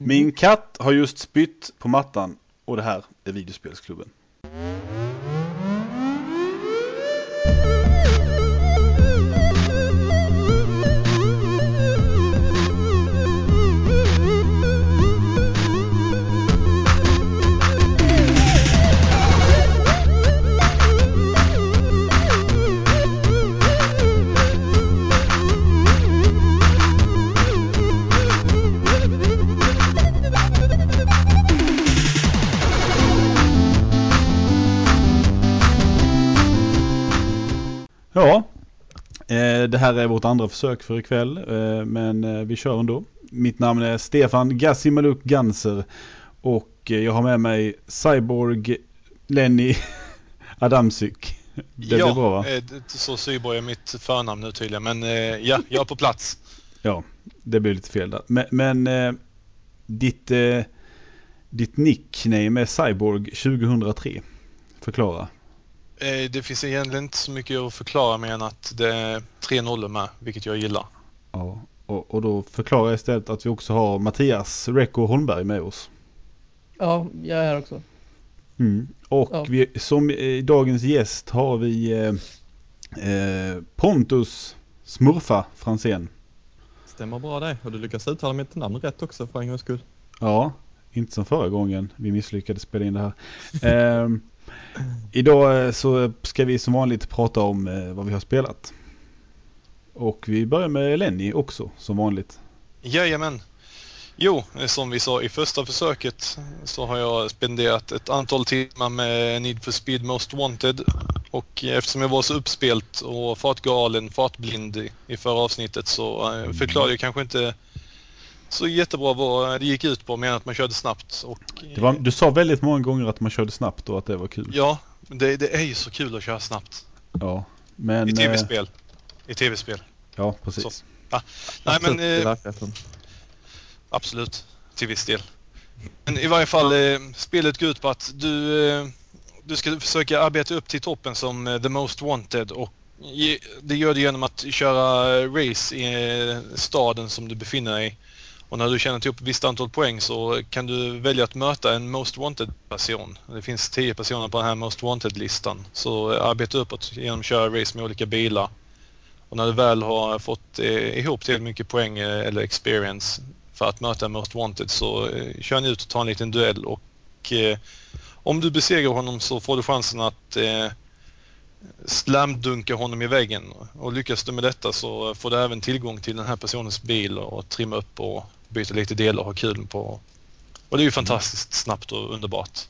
Min katt har just spytt på mattan och det här är videospelsklubben. Det här är vårt andra försök för ikväll eh, men eh, vi kör ändå. Mitt namn är Stefan Gassimaluk Ganser och jag har med mig Cyborg Lenny Adamsyk. Det ja, bra va? så Cyborg är mitt förnamn nu tydligen men ja, jag är på plats. ja, det blir lite fel där. Men, men ditt, ditt nickname är Cyborg 2003. Förklara. Eh, det finns egentligen inte så mycket att förklara mer än att det är tre nollor med, vilket jag gillar. Ja, och, och då förklarar jag istället att vi också har Mattias Rekko Holmberg med oss. Ja, jag är här också. Mm. Och ja. vi, som eh, dagens gäst har vi eh, eh, Pontus Smurfa Fransén. Stämmer bra det. Och du lyckas uttala mitt namn rätt också för en gångs skull. Ja, inte som förra gången vi misslyckades spela in det här. eh, Idag eh, så ska vi som vanligt prata om eh, vad vi har spelat. Och vi börjar med Lenny också som vanligt. Jajamän. Jo, som vi sa i första försöket så har jag spenderat ett antal timmar med Need for Speed Most Wanted. Och eftersom jag var så uppspelt och fartgalen, fartblind i förra avsnittet så eh, förklarade jag kanske inte så jättebra vad det gick ut på mer än att man körde snabbt. Och, var, du sa väldigt många gånger att man körde snabbt och att det var kul. Ja, det, det är ju så kul att köra snabbt. Ja, men... I tv-spel. I tv-spel. Ja, precis. Så, ja. Nej, men... Eh, absolut, till viss del. Men i varje fall, eh, spelet går ut på att du, eh, du ska försöka arbeta upp till toppen som eh, the most wanted och det gör du genom att köra race i eh, staden som du befinner dig i. Och när du tjänat ihop ett visst antal poäng så kan du välja att möta en Most Wanted-person. Det finns tio personer på den här Most Wanted-listan. Så arbeta uppåt genom att köra race med olika bilar. Och när du väl har fått eh, ihop tillräckligt mycket poäng eh, eller experience för att möta en Most Wanted så eh, kör ni ut och tar en liten duell och eh, om du besegrar honom så får du chansen att eh, slamdunka honom i väggen. Och lyckas du med detta så får du även tillgång till den här personens bil och trimma upp och byta lite delar och ha kul på. Och det är ju fantastiskt snabbt och underbart.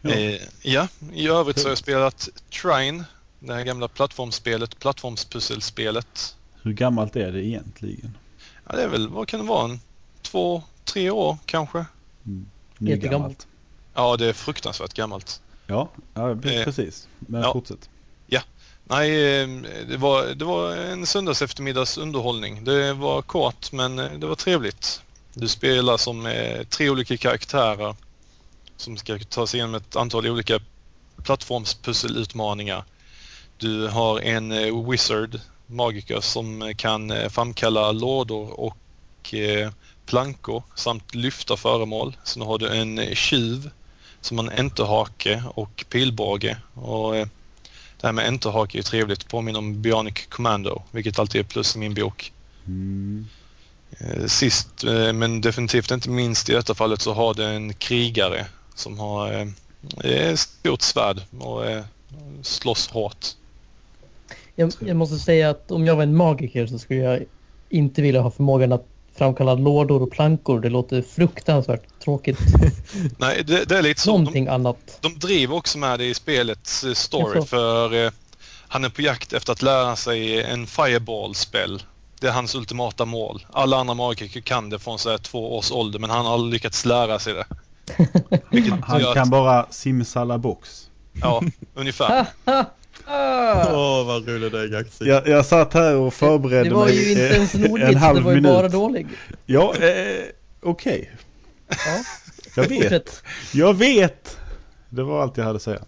Ja, eh, ja i övrigt så har jag spelat Trine, det här gamla plattformsspelet, plattformspusselspelet. Hur gammalt är det egentligen? Ja, det är väl, vad kan det vara, en två, tre år kanske? Mm. Jättegammalt. Ja, det är fruktansvärt gammalt. Ja, ja precis. Men ja. fortsätt. Nej, ehm, det var, det var en söndags eftermiddags underhållning. Det var kort men eh, det var trevligt. Du spelar som eh, tre olika karaktärer som ska ta sig igenom ett antal olika plattformspusselutmaningar. Du har en eh, wizard, magiker, som kan framkalla lådor och plankor samt lyfta föremål. Sen har du en tjuv som en enterhake och pilbåge. Och, det här med enterhake är trevligt. Påminner om Bionic Commando, vilket alltid är plus i min bok. Mm. Eh, sist, eh, men definitivt inte minst i detta fallet, så har du en krigare som har ett stort svärd och slåss hårt. Jag, jag, måste säga att om jag var en magiker så skulle jag inte vilja ha förmågan att framkalla lådor och plankor. Det låter fruktansvärt tråkigt. Nej, det, det, är lite så. Någonting de, annat. De driver också med det i spelets eh, story för eh, han är på jakt efter att lära sig en fireball-spel. Det är hans ultimata mål. Alla andra magiker kan det från så här två års ålder men han har aldrig lyckats lära sig det. han kan att... bara simsalabox. Ja, ungefär. Åh, oh, vad rolig det är Gaxi. Jag, jag satt här och förberedde mig Det var ju inte ens roligt, en halv det var ju minut. bara dålig. Ja, eh, okej. Okay. Ja. Jag vet. Jag vet. Det var allt jag hade att säga.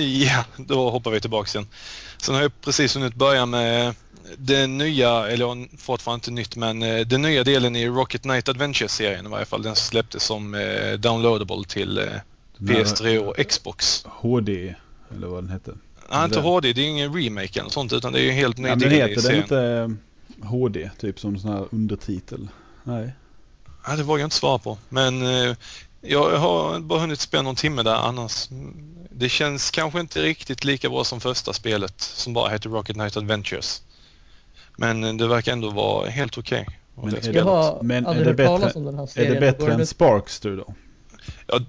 Ja, då hoppar vi tillbaka sen. Sen har jag precis hunnit börja med det nya, eller fortfarande inte nytt, men eh, den nya delen i Rocket Knight Adventure-serien i varje fall. Den släpptes som eh, downloadable till eh, PS3 och Xbox. HD, eller vad den hette. Nej, inte HD. Det är ingen remake eller sånt utan det är ju helt ny Ja, del heter den serien. inte eh, HD, typ som sån här undertitel? Nej. Ja, det vågar jag inte svara på. Men eh, jag har bara hunnit spela någon timme där annars. Det känns kanske inte riktigt lika bra som första spelet som bara heter Rocket Knight Adventures. Men eh, det verkar ändå vara helt okej. Och Men det är har Men är aldrig det bättre- talas om den här Är det bättre än ut- Sparkster då? Ja,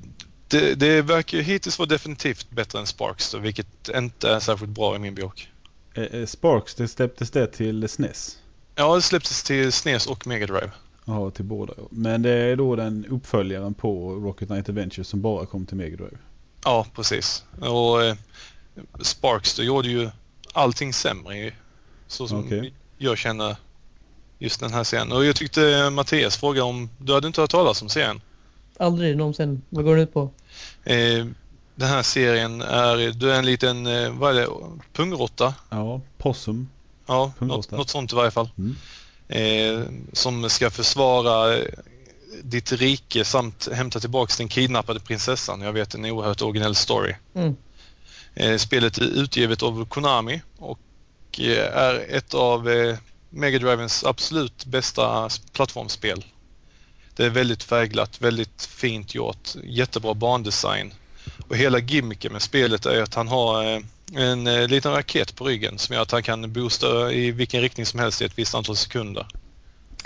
det, det verkar ju hittills vara definitivt bättre än Sparks då, vilket inte är särskilt bra i min bok. Eh, eh, Sparks, det släpptes det till SNES? Ja, det släpptes till SNES och Mega Drive. Ja, till båda. Men det är då den uppföljaren på Rocket Knight Adventure som bara kom till Mega Drive. Ja, precis. Och eh, Sparks då gjorde ju allting sämre så som Okej. jag känner just den här serien. Och jag tyckte Mattias frågade om du hade inte hört talas om serien. Aldrig någonsin. Vad går den ut på? Eh, den här serien är, du är en liten, eh, vad är det, pungråtta? Ja, Possum. Ja, något, något sånt i varje fall. Mm. Eh, som ska försvara eh, ditt rike samt hämta tillbaka den kidnappade prinsessan. Jag vet en oerhört originell story. Mm. Eh, spelet är utgivet av Konami och är ett av eh, Mega Drivens absolut bästa plattformsspel. Det är väldigt färgglatt, väldigt fint gjort, jättebra bandesign. Och hela gimmicken med spelet är att han har eh, en eh, liten raket på ryggen som gör att han kan boosta i vilken riktning som helst i ett visst antal sekunder.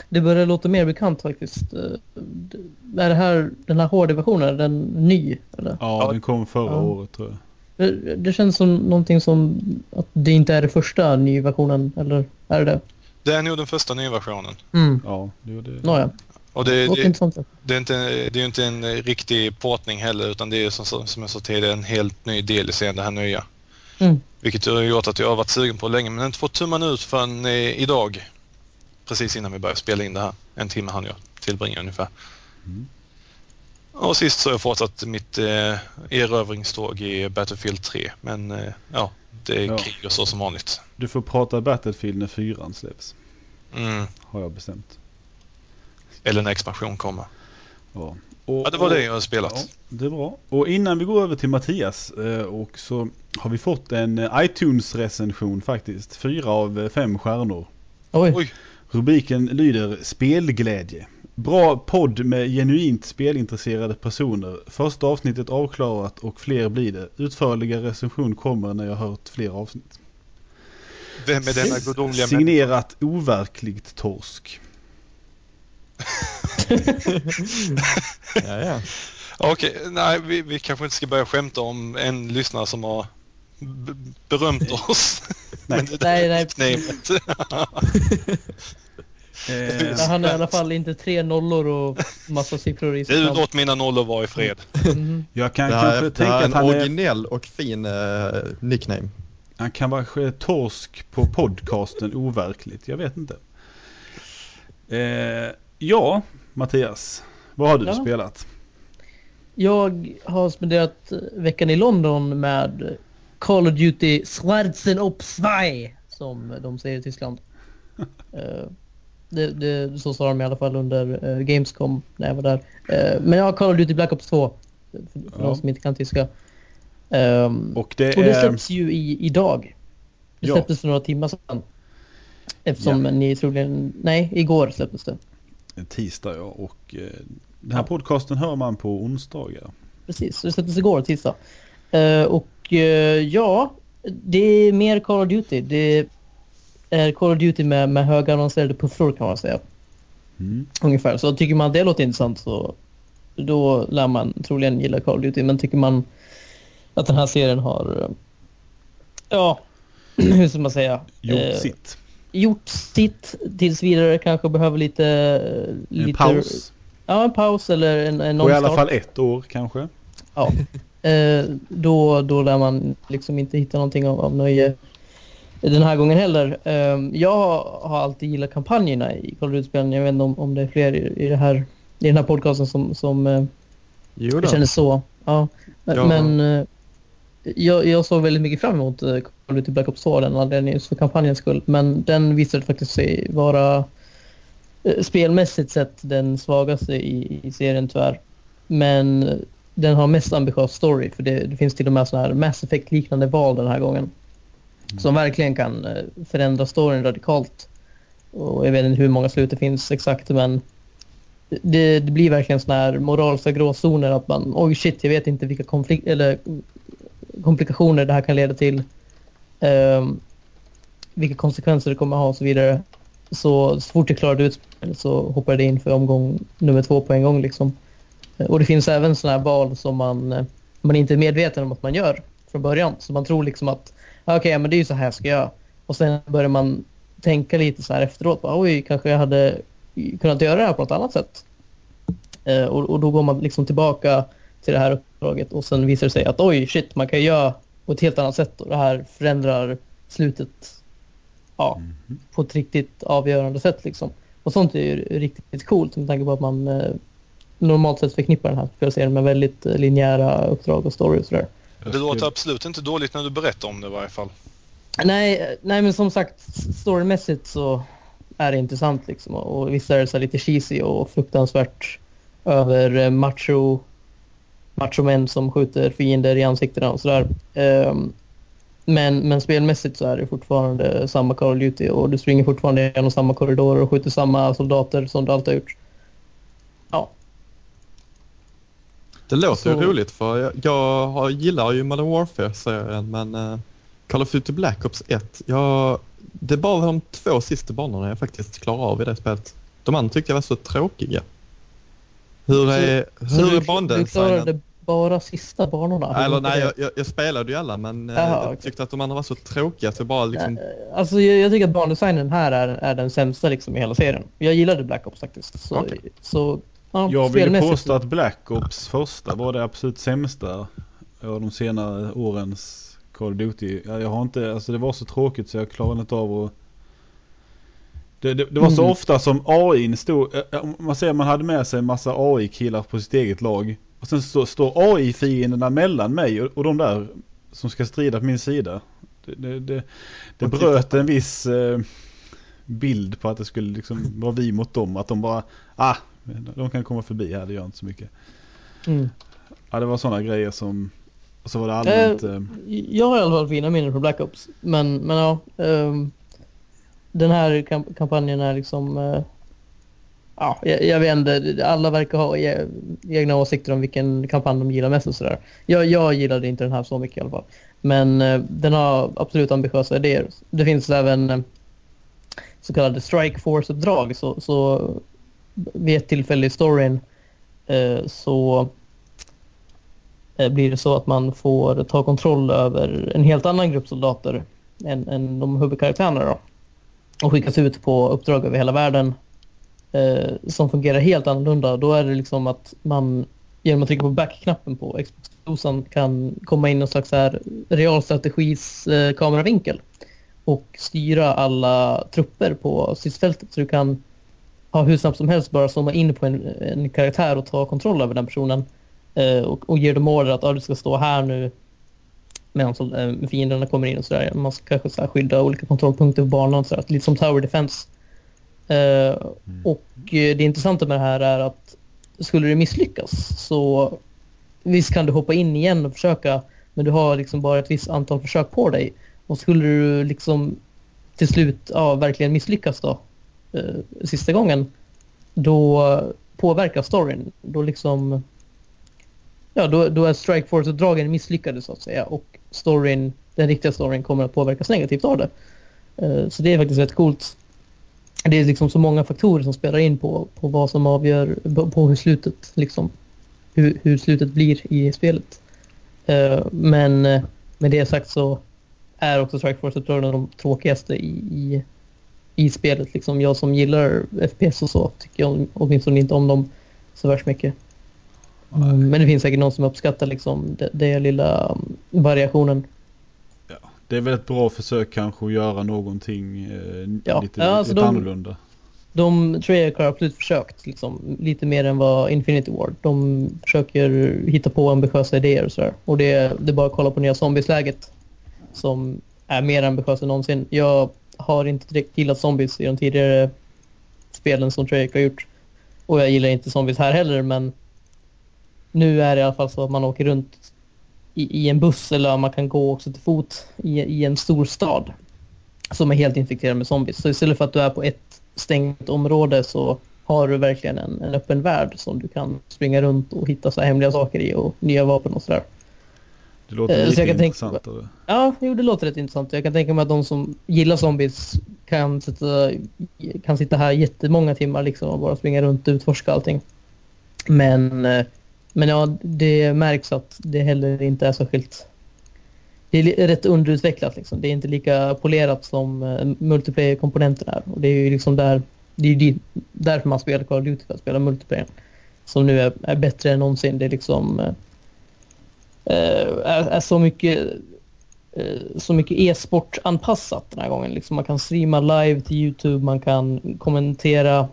Det börjar låta mer bekant faktiskt. Eh, Är det här, den här HD-versionen, är den ny? Eller? Ja, den kom förra Ja. året tror jag. Det, det känns som någonting som att det inte är den första nyversionen, eller är det det? Det är nog den första nya versionen. Mm. Ja, det gjorde det. Nåja, Och det det, det, är inte, det är ju inte en eh, riktig portning heller utan det är som, som jag sa tidigare en helt ny del i serien, det här nya. Mm. Vilket har gjort att jag har varit sugen på länge men inte fått tummen ut förrän eh, idag. Precis innan vi började spela in det här. En timme hann jag tillbringa ungefär. Mm. Och sist så har jag fortsatt mitt eh, erövringståg i Battlefield 3. Men eh, ja, det är Ja. krig och så som vanligt. Du får prata Battlefield när fyran släpps. Mm. Har jag bestämt. Eller när expansion kommer. Ja, och, Ja, det var det jag har Ja, spelat. det är bra. Och innan vi går över till Mattias eh, och så har vi fått en eh, iTunes-recension faktiskt. Fyra av eh, fem stjärnor. Oj, Oj. Rubriken lyder Spelglädje. Bra podd med genuint spelintresserade personer. Första avsnittet avklarat och fler blir det. Utförliga recension kommer när jag hört fler avsnitt. Vem är denna gudomliga människa? Signerat overkligt torsk. Ja, ja. Okej, nej vi, vi kanske inte ska börja skämta om en lyssnare som har berömt oss. Nej. Nej, nej. nicknamet. Eh, han är i alla fall inte tre nollor och massa siffror i sitt Du låt mina nollor vara i fred. Mhm. jag kan Det här, kanske det tänka att en han är, originell och fin eh, nickname. han kan vara sk- torsk på podcasten overkligt. Jag vet inte. Eh, ja, Mattias. Vad har du Ja. spelat? Jag har spenderat veckan i London med Call of Duty Schwarzen op Zwei som de säger i Tyskland. Eh, det, det, så sa de i alla fall under eh, Gamescom när jag var där. Eh, men jag har Call of Duty Black Ops 2 för, för Ja. de som inte kan tyska. Ehm, Och det och det är... släpps ju i, idag. Det Ja. släpptes för några timmar sedan. Eftersom ni troligen... Nej, igår släpptes det. Tisdag ja. Och eh, den här Ja. podcasten hör man på onsdagar. Precis, det släpptes igår tisdag. Eh, och eh, ja, det är mer Call of Duty. Det är Call of Duty med, med höga annonserade puffror kan man säga. Mm. Ungefär. Så tycker man det låter intressant så då lär man troligen gilla Call of Duty. Men tycker man att den här serien har, eh, ja, hur ska man säga? Gjort Eh, sitt. Gjort sitt tills vidare. Kanske behöver lite... En lite paus. Ja, en paus eller en, en På i alla fall ett år kanske. Ja. Eh, då, då lär man liksom inte hitta någonting av, av nöje den här gången heller. Eh, jag har alltid gillat kampanjerna i Call of Duty-spelen. Jag vet inte om, om det är fler i, i, det här, i den här podcasten som, som eh, känner så. Ja. Men, Ja. men eh, jag, jag såg väldigt mycket fram emot eh, Call of Duty Black Ops 2 den anledningen för kampanjens skull. Men den visade faktiskt sig vara eh, spelmässigt sett den svagaste i, i serien tyvärr. Men den har mest ambitiös story för det, det finns till och med sådana här Mass Effect-liknande val den här gången. Som verkligen kan eh, förändra storyn radikalt. Och jag vet inte hur många slut det finns exakt men det, det blir verkligen sådana här moraliska gråzoner att man oj shit jag vet inte vilka konflikt eller komplikationer det här kan leda till. Ehm, vilka konsekvenser det kommer att ha och så vidare. Så, så fort jag klarade ut så hoppade jag in för omgång nummer två på en gång liksom. Eh, och det finns även sådana här val som man, eh, man inte är medveten om att man gör från början. Så man tror liksom att ah, okej, okay, men det är ju så här jag ska göra. Och sen börjar man tänka lite så här efteråt. Bara, Oj, kanske jag hade kunnat göra det här på något annat sätt. Eh, och, och, då går man liksom tillbaka till det här uppdraget och sen visar det sig att oj, shit, man kan göra på ett helt annat sätt och det här förändrar slutet ja, mm. på ett riktigt avgörande sätt liksom. Och sånt är ju riktigt coolt med tanke på att man eh, normalt sett förknippar den här spelserien med väldigt eh, linjära uppdrag och story och sådär. Det låter absolut inte dåligt när du berättar om det i varje fall. Nej, nej men som sagt storymässigt så är det intressant liksom och vissa är det så lite cheesy och fruktansvärt över macho machomän som skjuter fiender i ansiktena och sådär. Um, men, men spelmässigt så är det fortfarande samma Call of Duty och du springer fortfarande genom samma korridorer och skjuter samma soldater som du alltid har gjort. Ja. Det låter så... ju roligt för jag, jag har, gillar ju Modern Warfare-serien men uh, Call of Duty Black Ops 1, jag, det är bara de två sista banorna jag faktiskt klarar av i det spelet. De andra tyckte jag var så tråkiga. Hur är, så, hur så är bandesignen? Du klarade bara sista banorna? Eller nej, jag, jag, jag, spelade ju alla men Aha, jag okay. tyckte att de andra var så tråkiga så bara liksom... Alltså jag, jag tycker att bandesignen här är, är den sämsta liksom i hela serien. Jag gillade Black Ops faktiskt. Så, okay. så ja, jag vill påstå att Black Ops första var det absolut sämsta av de senare årens Call of Duty. Jag har inte, alltså det var så tråkigt så jag klarade inte av att det, det, det, var så mm. ofta som AI stod, man säger man hade med sig en massa AI-killar på sitt eget lag. Och sen så står AI-fienderna mellan mig och, och de där som ska strida på min sida. Det, det, det, det bröt en viss eh, bild på att det skulle liksom vara vi mot dem. Att de bara, ah, de kan komma förbi här, det gör inte så mycket. Mm. Ja, det var sådana grejer som, och så var det allmänt... Eh, jag har i alla fall fina minnen från Black Ops. Men, men ja, um, den här kamp kampanjen är liksom... Ja, jag, jag, vet inte. Alla verkar ha e egna åsikter om vilken kampanj de gillar mest och sådär. Jag, jag gillade inte den här så mycket i alla fall. Men eh, den har absolut ambitiösa idéer. Det finns även eh, så kallade Strike Force-uppdrag. Så, så vid ett tillfälle i storyn eh, så eh, blir det så att man får ta kontroll över en helt annan grupp soldater än, än de huvudkaraktärerna då och skickas ut på uppdrag över hela världen eh, som fungerar helt annorlunda. Då är det liksom att man genom att trycka på back-knappen på Xbox-dosan kan komma in någon slags här realstrategis eh, kameravinkel och styra alla trupper på stridsfältet. Så du kan ha hur snabbt som helst bara zooma in på en, en karaktär och ta kontroll över den personen eh, och, och ge dem order att ah, du ska stå här nu medan eh, fienderna kommer in och sådär. Man ska kanske så skydda olika kontrollpunkter på banan, så där, lite som Tower Defense. Uh, mm. Och uh, det intressanta med det här är att skulle det misslyckas så visst kan du hoppa in igen och försöka men du har liksom bara ett visst antal försök på dig. Och skulle du liksom till slut ja, verkligen misslyckas då uh, sista gången då påverkar storyn. Då liksom ja, då, då är Strike Force-uppdragen misslyckade så att säga och storyn, den riktiga storyn kommer att påverkas negativt av det. Uh, så det är faktiskt rätt coolt. Det är liksom så många faktorer som spelar in på, på vad som avgör, på, hur slutet liksom, hur, hur slutet blir i spelet. Uh, men uh, med det sagt så är också Strike Force-uppdragen de tråkigaste i, i, i spelet. Liksom jag som gillar FPS och så tycker jag åtminstone inte om dem så värst mycket. Mm, men det finns säkert någon som uppskattar liksom det lilla um, variationen. Det är väl ett bra försök kanske att göra någonting eh, ja. lite, ja, alltså lite de, annorlunda. de Treyarch har absolut försökt liksom, lite mer än vad Infinity Ward. De försöker hitta på ambitiösa idéer och sådär. Och det, det är bara att kolla på nya zombiesläget som är mer ambitiöst än någonsin. Jag har inte direkt gillat zombies i de tidigare spelen som Treyarch har gjort. Och jag gillar inte zombies här heller men nu är det i alla fall så att man åker runt i, i en buss eller man kan gå också till fot i, i en stor stad som är helt infekterad med zombies. Så istället för att du är på ett stängt område så har du verkligen en, en öppen värld som du kan springa runt och hitta så hemliga saker i och nya vapen och sådär. Det låter Eh, lite tänka- intressantare. Ja, jo, det låter rätt intressant. Jag kan tänka mig att de som gillar zombies kan sitta, kan sitta här jättemånga timmar liksom och bara springa runt och utforska allting. Men, eh, men ja, det märks att det heller inte är särskilt... Det är rätt underutvecklat liksom. Det är inte lika polerat som eh, multiplayer-komponenten är. Och det är ju liksom där, det är ju därför man spelar Call of Duty, för att spela multiplayer. Som nu är, är bättre än någonsin. Det är liksom... eh, eh är, är så mycket eh, så mycket e-sport anpassat den här gången. Liksom man kan streama live till Youtube, man kan kommentera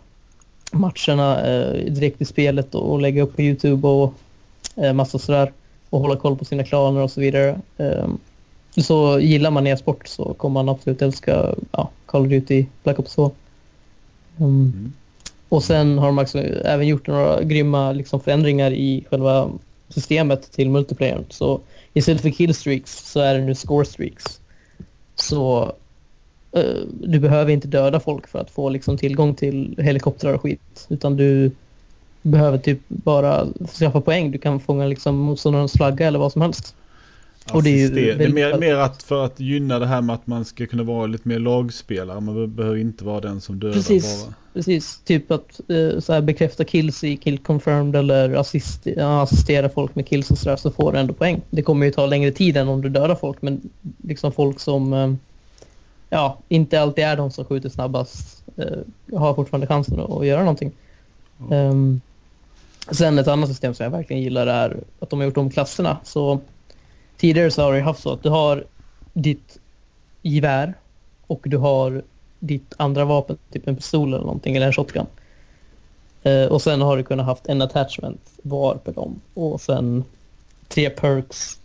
matcherna eh, direkt i spelet och, lägga upp på Youtube och eh, massa sådär och hålla koll på sina klaner och så vidare. Eh, så gillar man e-sport så kommer man absolut älska ja, Call of Duty Black Ops 2. Mm. Mm. Och sen har de också även gjort några grymma liksom, förändringar i själva systemet till multiplayer. Så istället för killstreaks så är det nu scorestreaks. Så du behöver inte döda folk för att få liksom, tillgång till helikoptrar och skit. Utan du behöver typ bara skaffa poäng. Du kan fånga liksom, motståndarens flagga eller vad som helst. Och det är Assiste- det är mer, mer att för att gynna det här med att man ska kunna vara lite mer lagspelare. Man be- behöver inte vara den som dödar Precis. bara. Precis, typ att eh, så här bekräfta kills i kill confirmed eller assist, assistera folk med kills och sådär så får du ändå poäng. Det kommer ju ta längre tid än om du dödar folk men liksom folk som eh, ja, inte alltid är de som skjuter snabbast eh, har fortfarande chansen att, att göra någonting. Ja. Ehm, sen ett annat system som jag verkligen gillar är att de har gjort om klasserna. Så tidigare så har det haft så att du har ditt gevär och du har ditt andra vapen, typ en pistol eller någonting eller en shotgun. Eh, och sen har du kunnat haft en attachment var på dem och sen tre perks,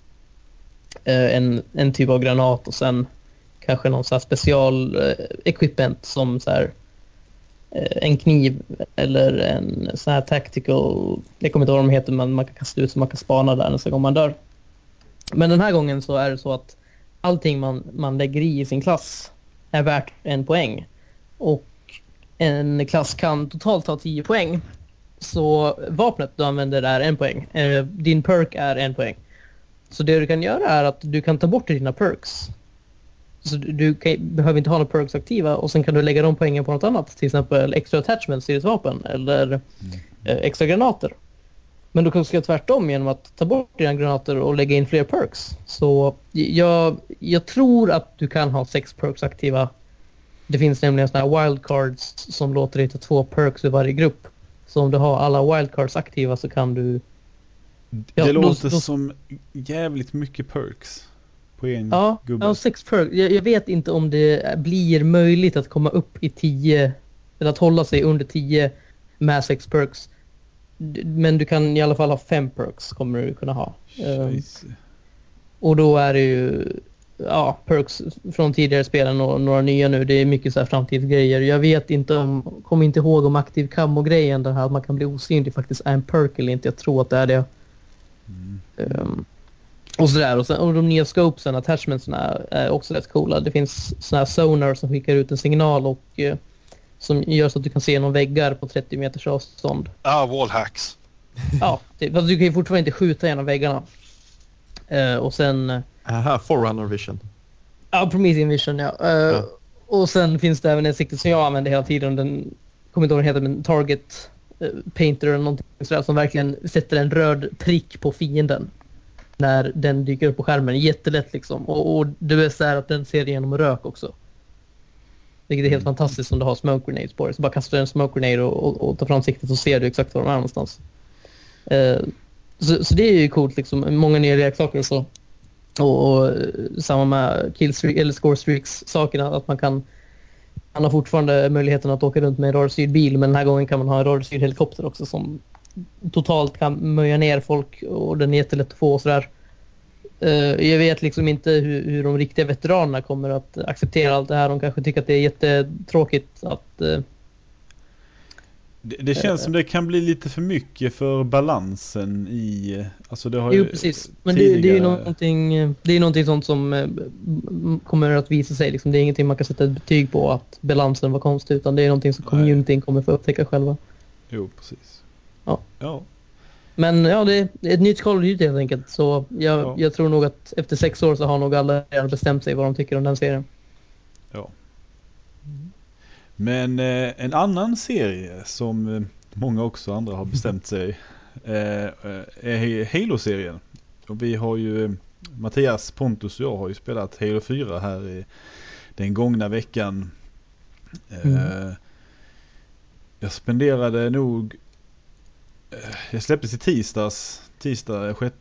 eh, en, en typ av granat och sen kanske någon så här special eh, equipment som så här eh, en kniv eller en så här tactical, jag kommer inte ihåg vad de heter men man kan kasta ut så man kan spana där nästa gång man dör. Men den här gången så är det så att allting man, man lägger i i sin klass är värt en poäng. Och en klass kan totalt ta 10 poäng. Så vapnet du använder är en poäng. Eh, din perk är en poäng. Så det du kan göra är att du kan ta bort dina perks. Så du, du kan, behöver inte ha några perks aktiva och sen kan du lägga de poängen på något annat. Till exempel extra attachments i ditt vapen eller eh, extra granater. Men du kan också göra tvärtom genom att ta bort dina granater och lägga in fler perks. Så jag, jag tror att du kan ha sex perks aktiva. Det finns nämligen sådana här wildcards som låter dig ta två perks i varje grupp. Så om du har alla wildcards aktiva så kan du... Ja, det då- låter då- som jävligt mycket perks en Ja, gubbe. ja sex perks. Jag, jag vet inte om det blir möjligt att komma upp i 10 eller att hålla sig under 10 med sex perks. Men du kan i alla fall ha fem perks kommer du kunna ha. Scheisse. Och då är det ju ja, perks från tidigare spelen och några nya nu. Det är mycket så här framtidsgrejer. Jag vet inte om, kommer inte ihåg om aktiv camo-grejen, den här att man kan bli osynlig faktiskt är en perk eller inte. Jag tror att det är det. Mm. Ehm, och sådär. Och, sen, och de nya scopesen, attachmentsen är, är också rätt coola. Det finns sådana här sonar som skickar ut en signal och eh, som gör så att du kan se genom väggar på 30 meters avstånd. Ah, wallhacks. Ja, det, fast du kan ju fortfarande inte skjuta genom väggarna. Eh, och sen eh, Aha, Forerunner Vision. Ja, Promethean Vision ja. Eh, Ja. Och sen finns det även en sikte som jag använder hela tiden. Den kommer inte ihåg vad den heter men Target eh, Painter eller någonting sådär som verkligen sätter en röd prick på fienden. När den dyker upp på skärmen. Jättelätt liksom. Och, och det bästa är att den ser igenom rök också. Vilket är helt fantastiskt om du har smoke grenades på dig. Så bara kastar du en smoke grenade och, och, och tar fram siktet så ser du exakt var de är någonstans. Eh, så, så det är ju coolt liksom. Många nya leksaker och så. Och, och eh, samma med killstreak eller score streaks sakerna att man kan man har fortfarande möjligheten att åka runt med en rörstyrd bil men den här gången kan man ha en rörstyrd helikopter också som totalt kan möja ner folk och den är jättelätt att få och sådär. Eh, jag vet liksom inte hur, hur de riktiga veteranerna kommer att acceptera allt det här. De kanske tycker att det är jättetråkigt att eh, Det, det känns som det kan bli lite för mycket för balansen i... Alltså det har Jo ju precis. Men det, det är ju tidigare- någonting, det är någonting sånt som kommer att visa sig. Liksom. Det är ingenting man kan sätta ett betyg på att balansen var konstig utan det är någonting som communityn kommer få upptäcka själva. Jo, precis. Ja. Ja. Men ja, det är ett nytt Call of Duty helt enkelt. Så jag, Ja. jag tror nog att efter sex år så har nog alla redan bestämt sig vad de tycker om den serien. Men eh, en annan serie som eh, många också andra har bestämt sig eh, eh, är Halo-serien. Och vi har ju, Mattias, Pontus och jag har ju spelat Halo 4 här i den gångna veckan. Eh, Mm. Jag spenderade nog, jag släpptes i tisdags, tisdag 6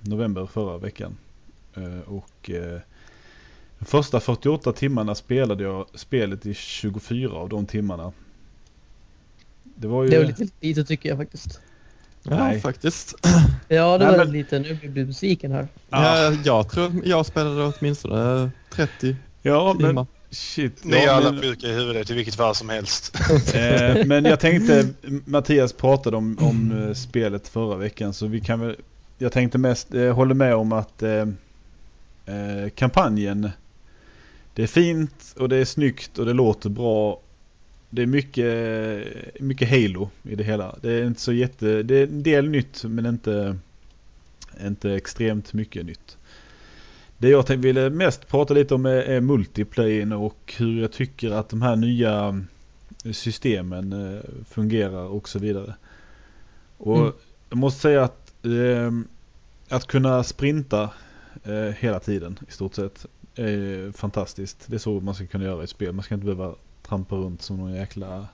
november förra veckan. Eh, och eh, de första 48 timmarna spelade jag spelet i 24 av de timmarna. Det var ju... Det var lite lite tycker jag faktiskt. Ja, Nej. faktiskt. Ja, det Nej, var men- lite. Nu blir jag besviken här. Ja. Ja, jag tror jag spelade åtminstone 30 Ja, men timmar. Shit. Ni är Ja, alla men, sjuka i huvudet i vilket fall som helst. eh, men jag tänkte, Mattias pratade om, om eh, spelet förra veckan så vi kan väl, jag tänkte mest, eh, håller med om att eh, eh, kampanjen, det är fint och det är snyggt och det låter bra. Det är mycket, mycket Halo i det hela. Det är inte så jätte, det är en del nytt men inte, inte extremt mycket nytt. Det jag tänkte, ville mest prata lite om är, är multiplayen och hur jag tycker att de här nya systemen eh, fungerar och så vidare. Och Mm. jag måste säga att eh, att kunna sprinta eh, hela tiden i stort sett är fantastiskt. Det är så man ska kunna göra i spel. Man ska inte behöva trampa runt som någon jäkla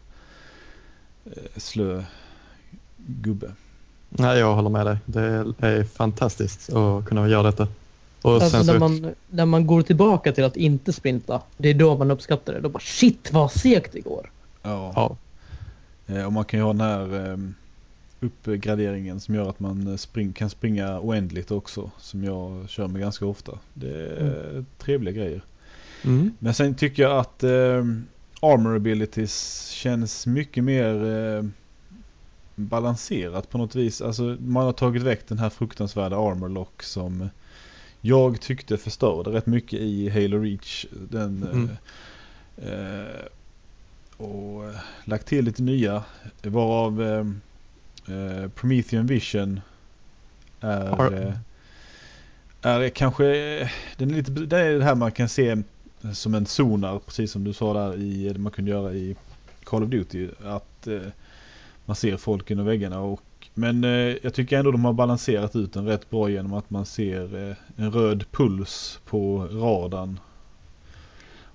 eh, slö gubbe. Nej, jag håller med dig. Det är fantastiskt att kunna göra detta. Och Alltså sen när så, man, när man går tillbaka till att inte sprinta. Det är då man uppskattar det. Då bara shit vad segt det går. Ja. ja, Eh, och man kan ju ha den här eh, uppgraderingen som gör att man eh, spring, kan springa oändligt också. Som jag kör med ganska ofta. Det är trevliga grejer. mm, Men sen tycker jag att eh, armor abilities känns mycket mer eh, balanserat på något vis. Alltså man har tagit väck den här fruktansvärda armor lock som jag tyckte förstörde rätt mycket i Halo Reach. Den, Mm. eh, eh, och eh, lagt till lite nya varav eh, eh, Promethean Vision är, eh, är kanske, den är lite, det är det här man kan se som en sonar, precis som du sa där i, man kunde göra i Call of Duty. Att eh, man ser folk inom väggarna. Och, men eh, jag tycker ändå de har balanserat ut den rätt bra genom att man ser eh, en röd puls på radarn.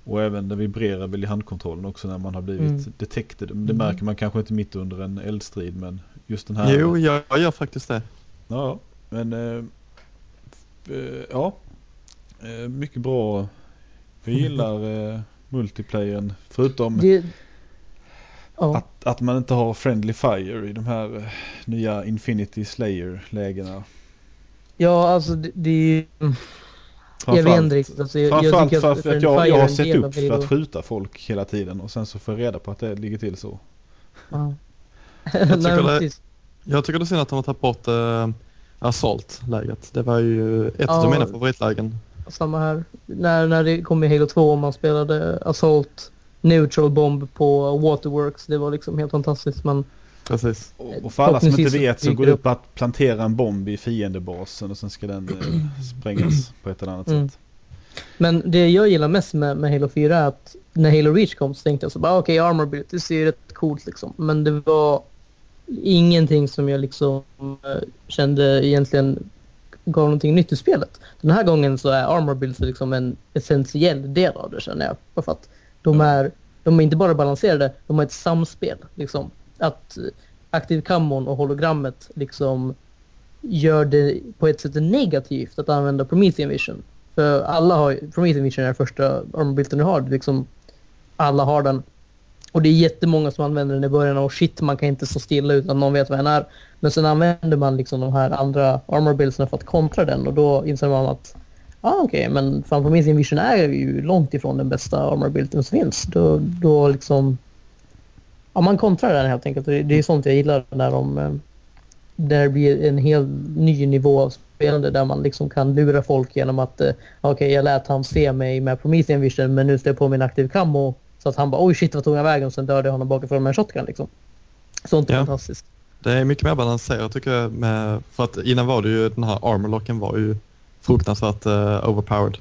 Och även det vibrerar väl i handkontrollen också när man har blivit Mm. detected. Det Mm. märker man kanske inte mitt under en eldstrid men just den här. jo, jag, jag gör faktiskt det. Ja, men eh, eh, ja. Eh, mycket bra. Jag gillar eh, multiplayern. Förutom Det, ja. att, att man inte har friendly fire i de här eh, nya Infinity Slayer-lägena. ja, alltså det, det är ju... Jag vet Framförallt- inte riktigt. Alltså, jag, jag Framförallt tycker för att att, jag, jag har sett upp för att skjuta folk hela tiden och sen så får jag reda på att det ligger till så. Ja. tycker Nej, men det- precis. Jag tycker det är synd att de har tagit bort äh, Assault-läget. Det var ju ett Ja. av mina favoritlägen. Samma här. När, när det kom i Halo 2 och man spelade Assault Neutral Bomb på Waterworks. Det var liksom helt fantastiskt. Men Precis. Och, för alla som inte vet så går det på att plantera en bomb i fiendebasen och sen ska den eh, sprängas på ett eller annat Mm. sätt. Men det jag gillar mest med, med Halo 4 är att när Halo Reach kom så tänkte jag så bara okej, armor build, det ser ju rätt coolt liksom. Men det var ingenting som jag liksom eh, kände egentligen gav någonting nytt i spelet. Den här gången så är armor builds liksom en essentiell del av det känner jag. För att de Ja. är, de är inte bara balanserade, de har ett samspel. Liksom. Att eh, aktivkammon och hologrammet liksom gör det på ett sätt negativt att använda Promethean Vision. För alla har Promethean Vision är den första armorbilden du har. Liksom, alla har den. Och det är jättemånga som använder den i början och shit man kan inte stå stilla utan någon vet vad den är. Men sen använder man liksom de här andra armor buildsarna för att kontra den och då inser man att ah, okej okay, men fan Promethean Vision är ju långt ifrån den bästa armor builden som finns. Då, då liksom ja, man kontrar den helt enkelt. Det är sånt jag gillar när de eh, där det blir en helt ny nivå av spelande där man liksom kan lura folk genom att eh, okej okay, jag lät han se mig med Promethean Vision men nu står jag på min aktiv camo så att han bara oj shit vad tog jag vägen och sen dödade jag honom bakifrån med en shotgun liksom. Sånt är ja. fantastiskt. Det är mycket mer balanserat tycker jag med, för att innan var det ju den här armorlocken var ju fruktansvärt uh, overpowered.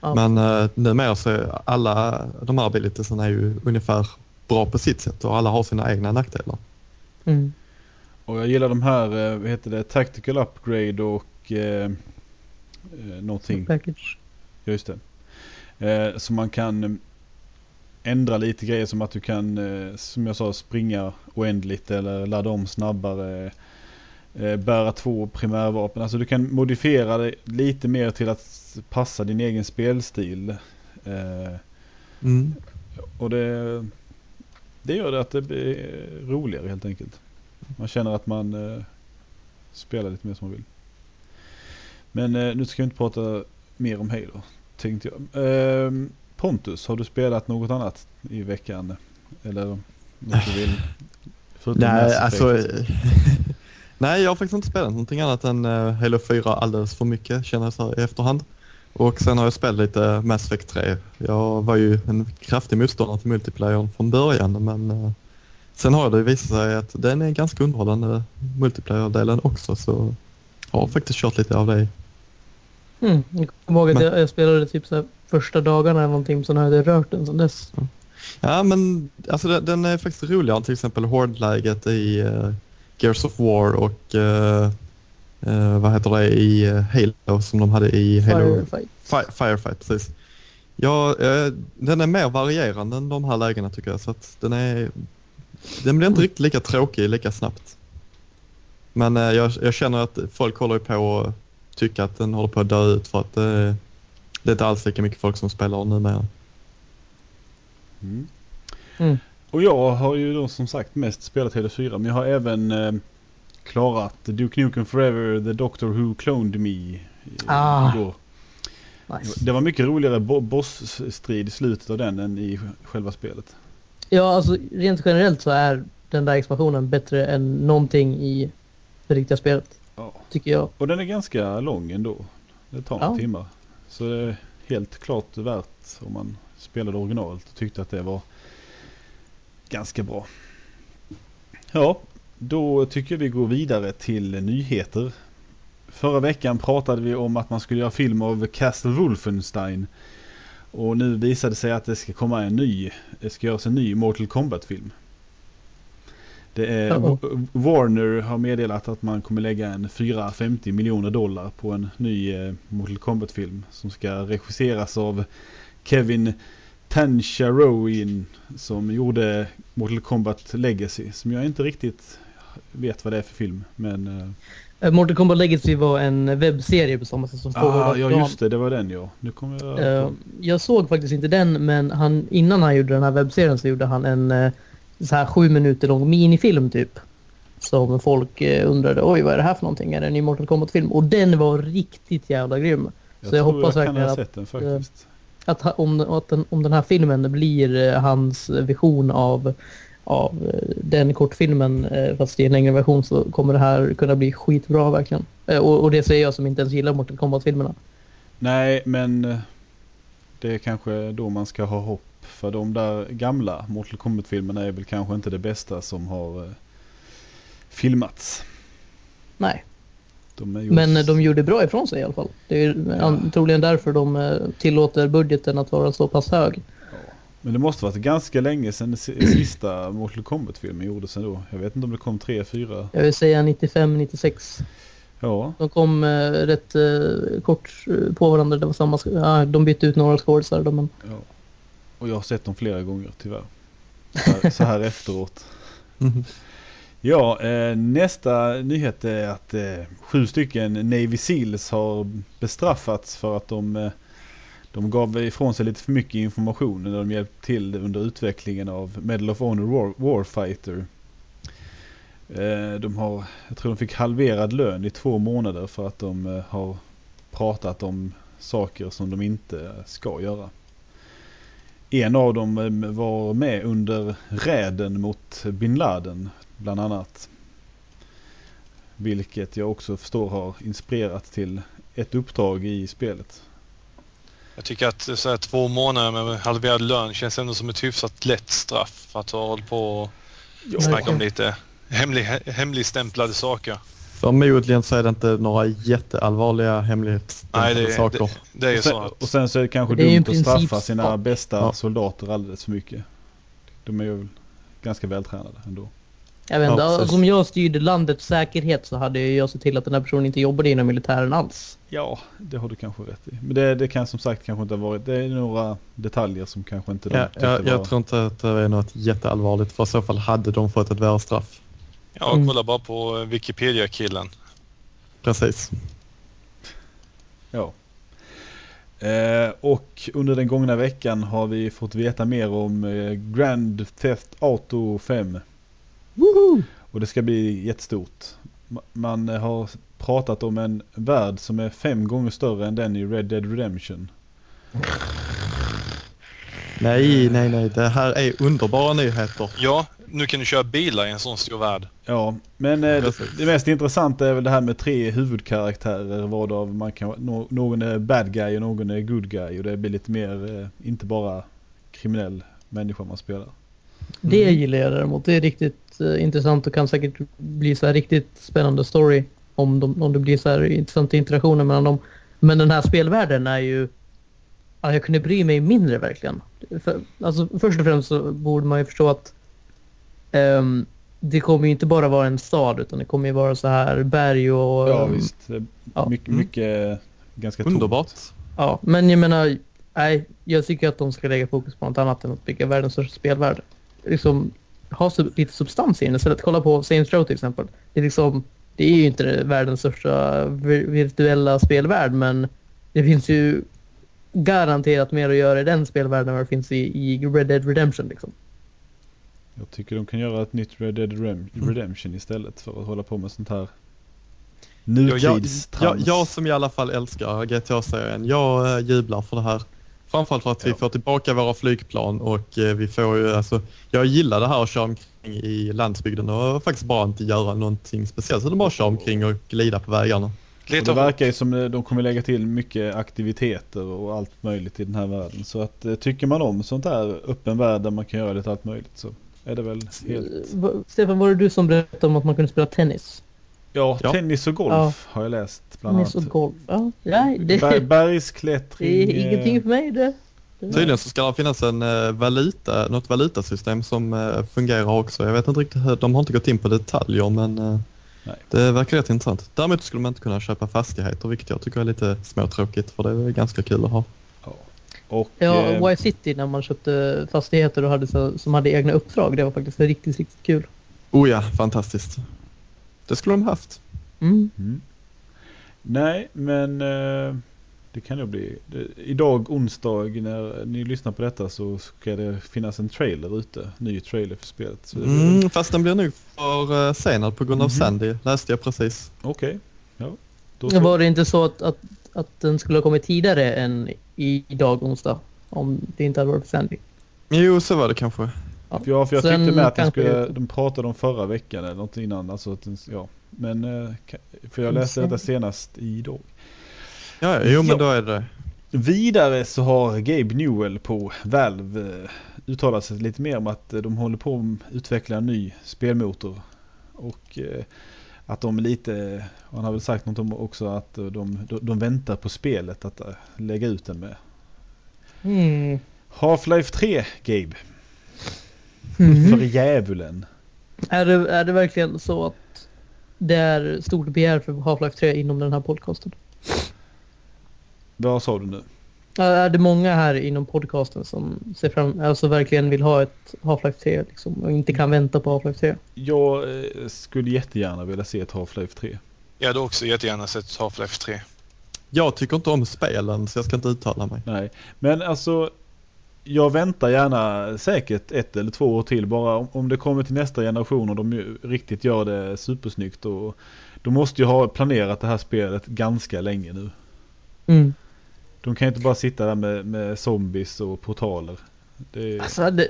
Ja. Men uh, numera så är alla de här abilitiesarna är ju ungefär bra på sitt sätt och alla har sina egna nackdelar. Mm. Och jag gillar de här, vad heter det, Tactical Upgrade och eh, någonting. Package. Just det. Eh, så man kan ändra lite grejer som att du kan, eh, som jag sa, springa oändligt eller ladda om snabbare. Eh, bära två primärvapen. Alltså du kan modifiera det lite mer till att passa din egen spelstil. Eh, mm. Och det, det gör det att det blir roligare helt enkelt. Man känner att man spelar lite mer som man vill. Men nu ska vi inte prata mer om Halo, tänkte jag. Ehm, Pontus, har du spelat något annat i veckan? Eller något du vill? Nej, alltså... Nej, jag har faktiskt inte spelat någonting annat än uh, Halo 4 alldeles för mycket känner jag så här i efterhand. Och sen har jag spelat lite Mass Effect 3. Jag var ju en kraftig motståndare till multiplayer från början men uh, sen har det visat sig att den är ganska underhållande multiplayer-delen också så jag har faktiskt kört lite av det. Mm, jag kommer ihåg att jag, jag spelade typ så första dagarna eller någonting så har jag rört den sedan dess. Ja men alltså den är faktiskt roligare till exempel Horde-läget i Gears of War och uh, uh, vad heter det i Halo som de hade i Halo Firefight. Fi Firefight precis. Ja, den är mer varierande än de här lägena tycker jag så att den är den blir inte riktigt lika tråkig lika snabbt. Men jag, jag känner att folk håller på att tycka att den håller på att dö ut för att det är inte alls lika mycket folk som spelar numera. Mm. Mm. Och jag har ju då som sagt mest spelat Halo 4 men jag har även eh, klarat Duke Nukem Forever, The Doctor Who Cloned Me ah. igår. Nice. Det var mycket roligare bo bossstrid i slutet av den än i själva spelet. Ja, alltså rent generellt så är den där expansionen bättre än någonting i det riktiga spelet. Ja. Tycker jag. Och den är ganska lång ändå. Det tar ja. timmar. Så det är helt klart värt om man spelade originalet och tyckte att det var ganska bra. Ja, då tycker vi går vidare till nyheter. Förra veckan pratade vi om att man skulle göra film av Castle Wolfenstein. Och nu visade det sig att det ska komma en ny, det ska göras en ny Mortal Kombat-film. Det är, uh -oh. Warner har meddelat att man kommer lägga en 450 miljoner dollar på en ny eh, Mortal Kombat-film som ska regisseras av Kevin Tancharoen som gjorde Mortal Kombat Legacy som jag inte riktigt vet vad det är för film men uh... Mortal Kombat Legacy var en webbserie på samma sätt som ah, Ja just det, det var den ja. Nu kommer jag... Uh, jag såg faktiskt inte den men han, innan han gjorde den här webbserien så gjorde han en så här sju minuter lång minifilm typ. Som folk eh, undrade, oj vad är det här för någonting? Är det en ny Mortal Kombat-film? Och den var riktigt jävla grym. Jag så jag hoppas jag verkligen att, den, faktiskt. Eh, att, om, att den, om den här filmen blir eh, hans vision av, av den kortfilmen fast i en längre version så kommer det här kunna bli skitbra verkligen. Och, och det säger jag som inte ens gillar Mortal Kombat-filmerna. Nej, men det är kanske då man ska ha hopp för de där gamla Mortal Kombat-filmerna är väl kanske inte det bästa som har eh, filmats. Nej. De just... Men de gjorde bra ifrån sig i alla fall. Det är ja. troligen därför de eh, tillåter budgeten att vara så pass hög. Ja. Men det måste varit ganska länge sedan sista Mortal Kombat-filmen gjordes ändå. Jag vet inte om det kom tre, fyra. Jag vill säga 95, 96. Ja. De kom eh, rätt eh, kort eh, på varandra. Det var samma, ja, de bytte ut några skådisar. Men... Ja. Och jag har sett dem flera gånger tyvärr. Så här, så här efteråt. Ja, eh, nästa nyhet är att eh, sju stycken Navy Seals har bestraffats för att de, eh, De gav ifrån sig lite för mycket information när de hjälpte till under utvecklingen av Medal of Honor War, Warfighter. Eh, de har, jag tror de fick halverad lön i två månader för att de eh, har pratat om saker som de inte ska göra. En av dem eh, var med under räden mot bin Laden bland annat. Vilket jag också förstår har inspirerat till ett uppdrag i spelet. Jag tycker att så här, två månader med halverad lön känns ändå som ett hyfsat lätt straff för att ha hållit på och Ja, snacka om lite hemlig, hemligstämplade saker. Förmodligen så är det inte några jätteallvarliga det, saker. det, det är ju och, så och sen så är det kanske Det dumt att straffa sina bästa Ja. soldater alldeles för mycket. De är ju ganska vältränade ändå. Jag vet inte, Ja, alltså, om jag styrde landets säkerhet så hade jag sett till att den här personen inte jobbade inom militären alls. Ja, det har du kanske rätt i. Men det, det kan som sagt kanske inte ha varit. Det är några detaljer som kanske inte de Ja, tyckte jag, var... jag tror inte att det är något jätteallvarligt för i så fall hade de fått ett värre straff. Ja, Mm. kolla bara på Wikipedia-killen. Precis. Ja. Eh, och under den gångna veckan har vi fått veta mer om eh, Grand Theft Auto 5. Woho! Och det ska bli jättestort. Ma- Man har pratat om en värld som är fem gånger större än den i Red Dead Redemption. Nej, nej, nej. Det här är underbara nyheter. Ja, nu kan du köra bilar i en sån stor värld. Ja, men eh, det, det mest intressanta är väl det här med tre huvudkaraktärer. Varav man kan, nå- någon är bad guy och någon är good guy. Och det blir lite mer, eh, inte bara kriminell människa man spelar. Det Mm. gillar jag däremot. Det är riktigt eh, intressant och kan säkert bli så här riktigt spännande story om, de, om det blir så här intressanta interaktioner mellan dem. Men den här spelvärlden är ju... Ja, jag kunde bry mig mindre verkligen. För, alltså, först och främst så borde man ju förstå att ehm, det kommer ju inte bara vara en stad utan det kommer ju vara så här berg och... Ja ehm, visst. Eh, ja. Mycket, Mm. mycket eh, ganska tomt. Underbart. Ja, men jag menar, nej, jag tycker att de ska lägga fokus på något annat än att bygga världens största spelvärld. Liksom, ha sub- lite substans i den istället. Kolla på Saints Row till exempel. Det är liksom, det är ju inte världens största vir- virtuella spelvärld, men det finns ju garanterat mer att göra i den spelvärlden än vad det finns i, i Red Dead Redemption liksom. Jag tycker de kan göra ett nytt Red Dead Mm. Redemption istället för att hålla på med sånt här Jag, jag, nutidstrams. jag som i alla fall älskar GTA-serien, jag eh, jublar för det här. Framförallt för att vi får tillbaka våra flygplan och eh, vi får ju alltså, jag gillar det här att köra omkring i landsbygden och faktiskt bara inte göra någonting speciellt utan bara köra omkring och glida på vägarna. Och det verkar ju som eh, de kommer lägga till mycket aktiviteter och allt möjligt i den här världen. Så att eh, tycker man om sånt här öppen värld där man kan göra lite allt möjligt så är det väl helt... Stefan, var det du som berättade om att man kunde spela tennis? Ja, Ja. tennis och golf Ja. har jag läst bland Tennis och annat. golf? Ja, nej, det, Ber- det bergsklättring. är eh, ingenting för mig det. det Tydligen så ska det finnas en eh, valuta, något valutasystem som eh, fungerar också. Jag vet inte riktigt hur, de har inte gått in på detaljer men eh, Nej. det verkar rätt intressant. Däremot skulle man inte kunna köpa fastigheter vilket jag tycker är lite småtråkigt för det är ganska kul att ha. Och, Ja, eh, Y-City när man köpte fastigheter och hade så, som hade egna uppdrag. Det var faktiskt riktigt, riktigt kul. Oh ja, fantastiskt. Det skulle de haft. Mm. Mm. Nej, men eh, det kan nog bli. Idag onsdag när ni lyssnar på detta så ska det finnas en trailer ute. Ny trailer för spelet. Så det blir- Mm, fast den blir nog för uh, senad på grund av Mhm. Sandy, läste jag precis. Okej. Ja. Då var det inte så att, att, att den skulle ha kommit tidigare än idag onsdag? Om det inte hade varit för Sandy. Jo, så var det kanske. Ja. För jag, för jag Sen tyckte med att den skulle, de pratade om förra veckan eller något innan. Alltså att den, ja. Men, eh, för jag läste detta senast idag. Ja, ja, jo men Ja. då är det Vidare så har Gabe Newell på Valve eh, uttalat sig lite mer om att eh, de håller på att utveckla en ny spelmotor. Och att de är lite, han har väl sagt något om också att de, de, de väntar på spelet att lägga ut den med. Mm. Half-Life 3 Gabe, Mhm. för djävulen. Är, det, är det verkligen så att det är stort begär för Half-Life 3 inom den här podcasten? Vad sa du nu? Är det många här inom podcasten som ser fram, alltså verkligen vill ha ett Half-Life 3 liksom, och inte kan vänta på Half-Life 3? Jag eh, skulle jättegärna vilja se ett Half-Life 3. jag hade också jättegärna sett Half-Life 3. Jag tycker inte om spelen så jag ska inte uttala mig. Nej, men alltså jag väntar gärna säkert ett eller två år till bara om, om det kommer till nästa generation och de ju riktigt gör det supersnyggt och då måste jag ha planerat det här spelet ganska länge nu. Mm. De kan ju inte bara sitta där med, med zombies och portaler. Det, Alltså, det,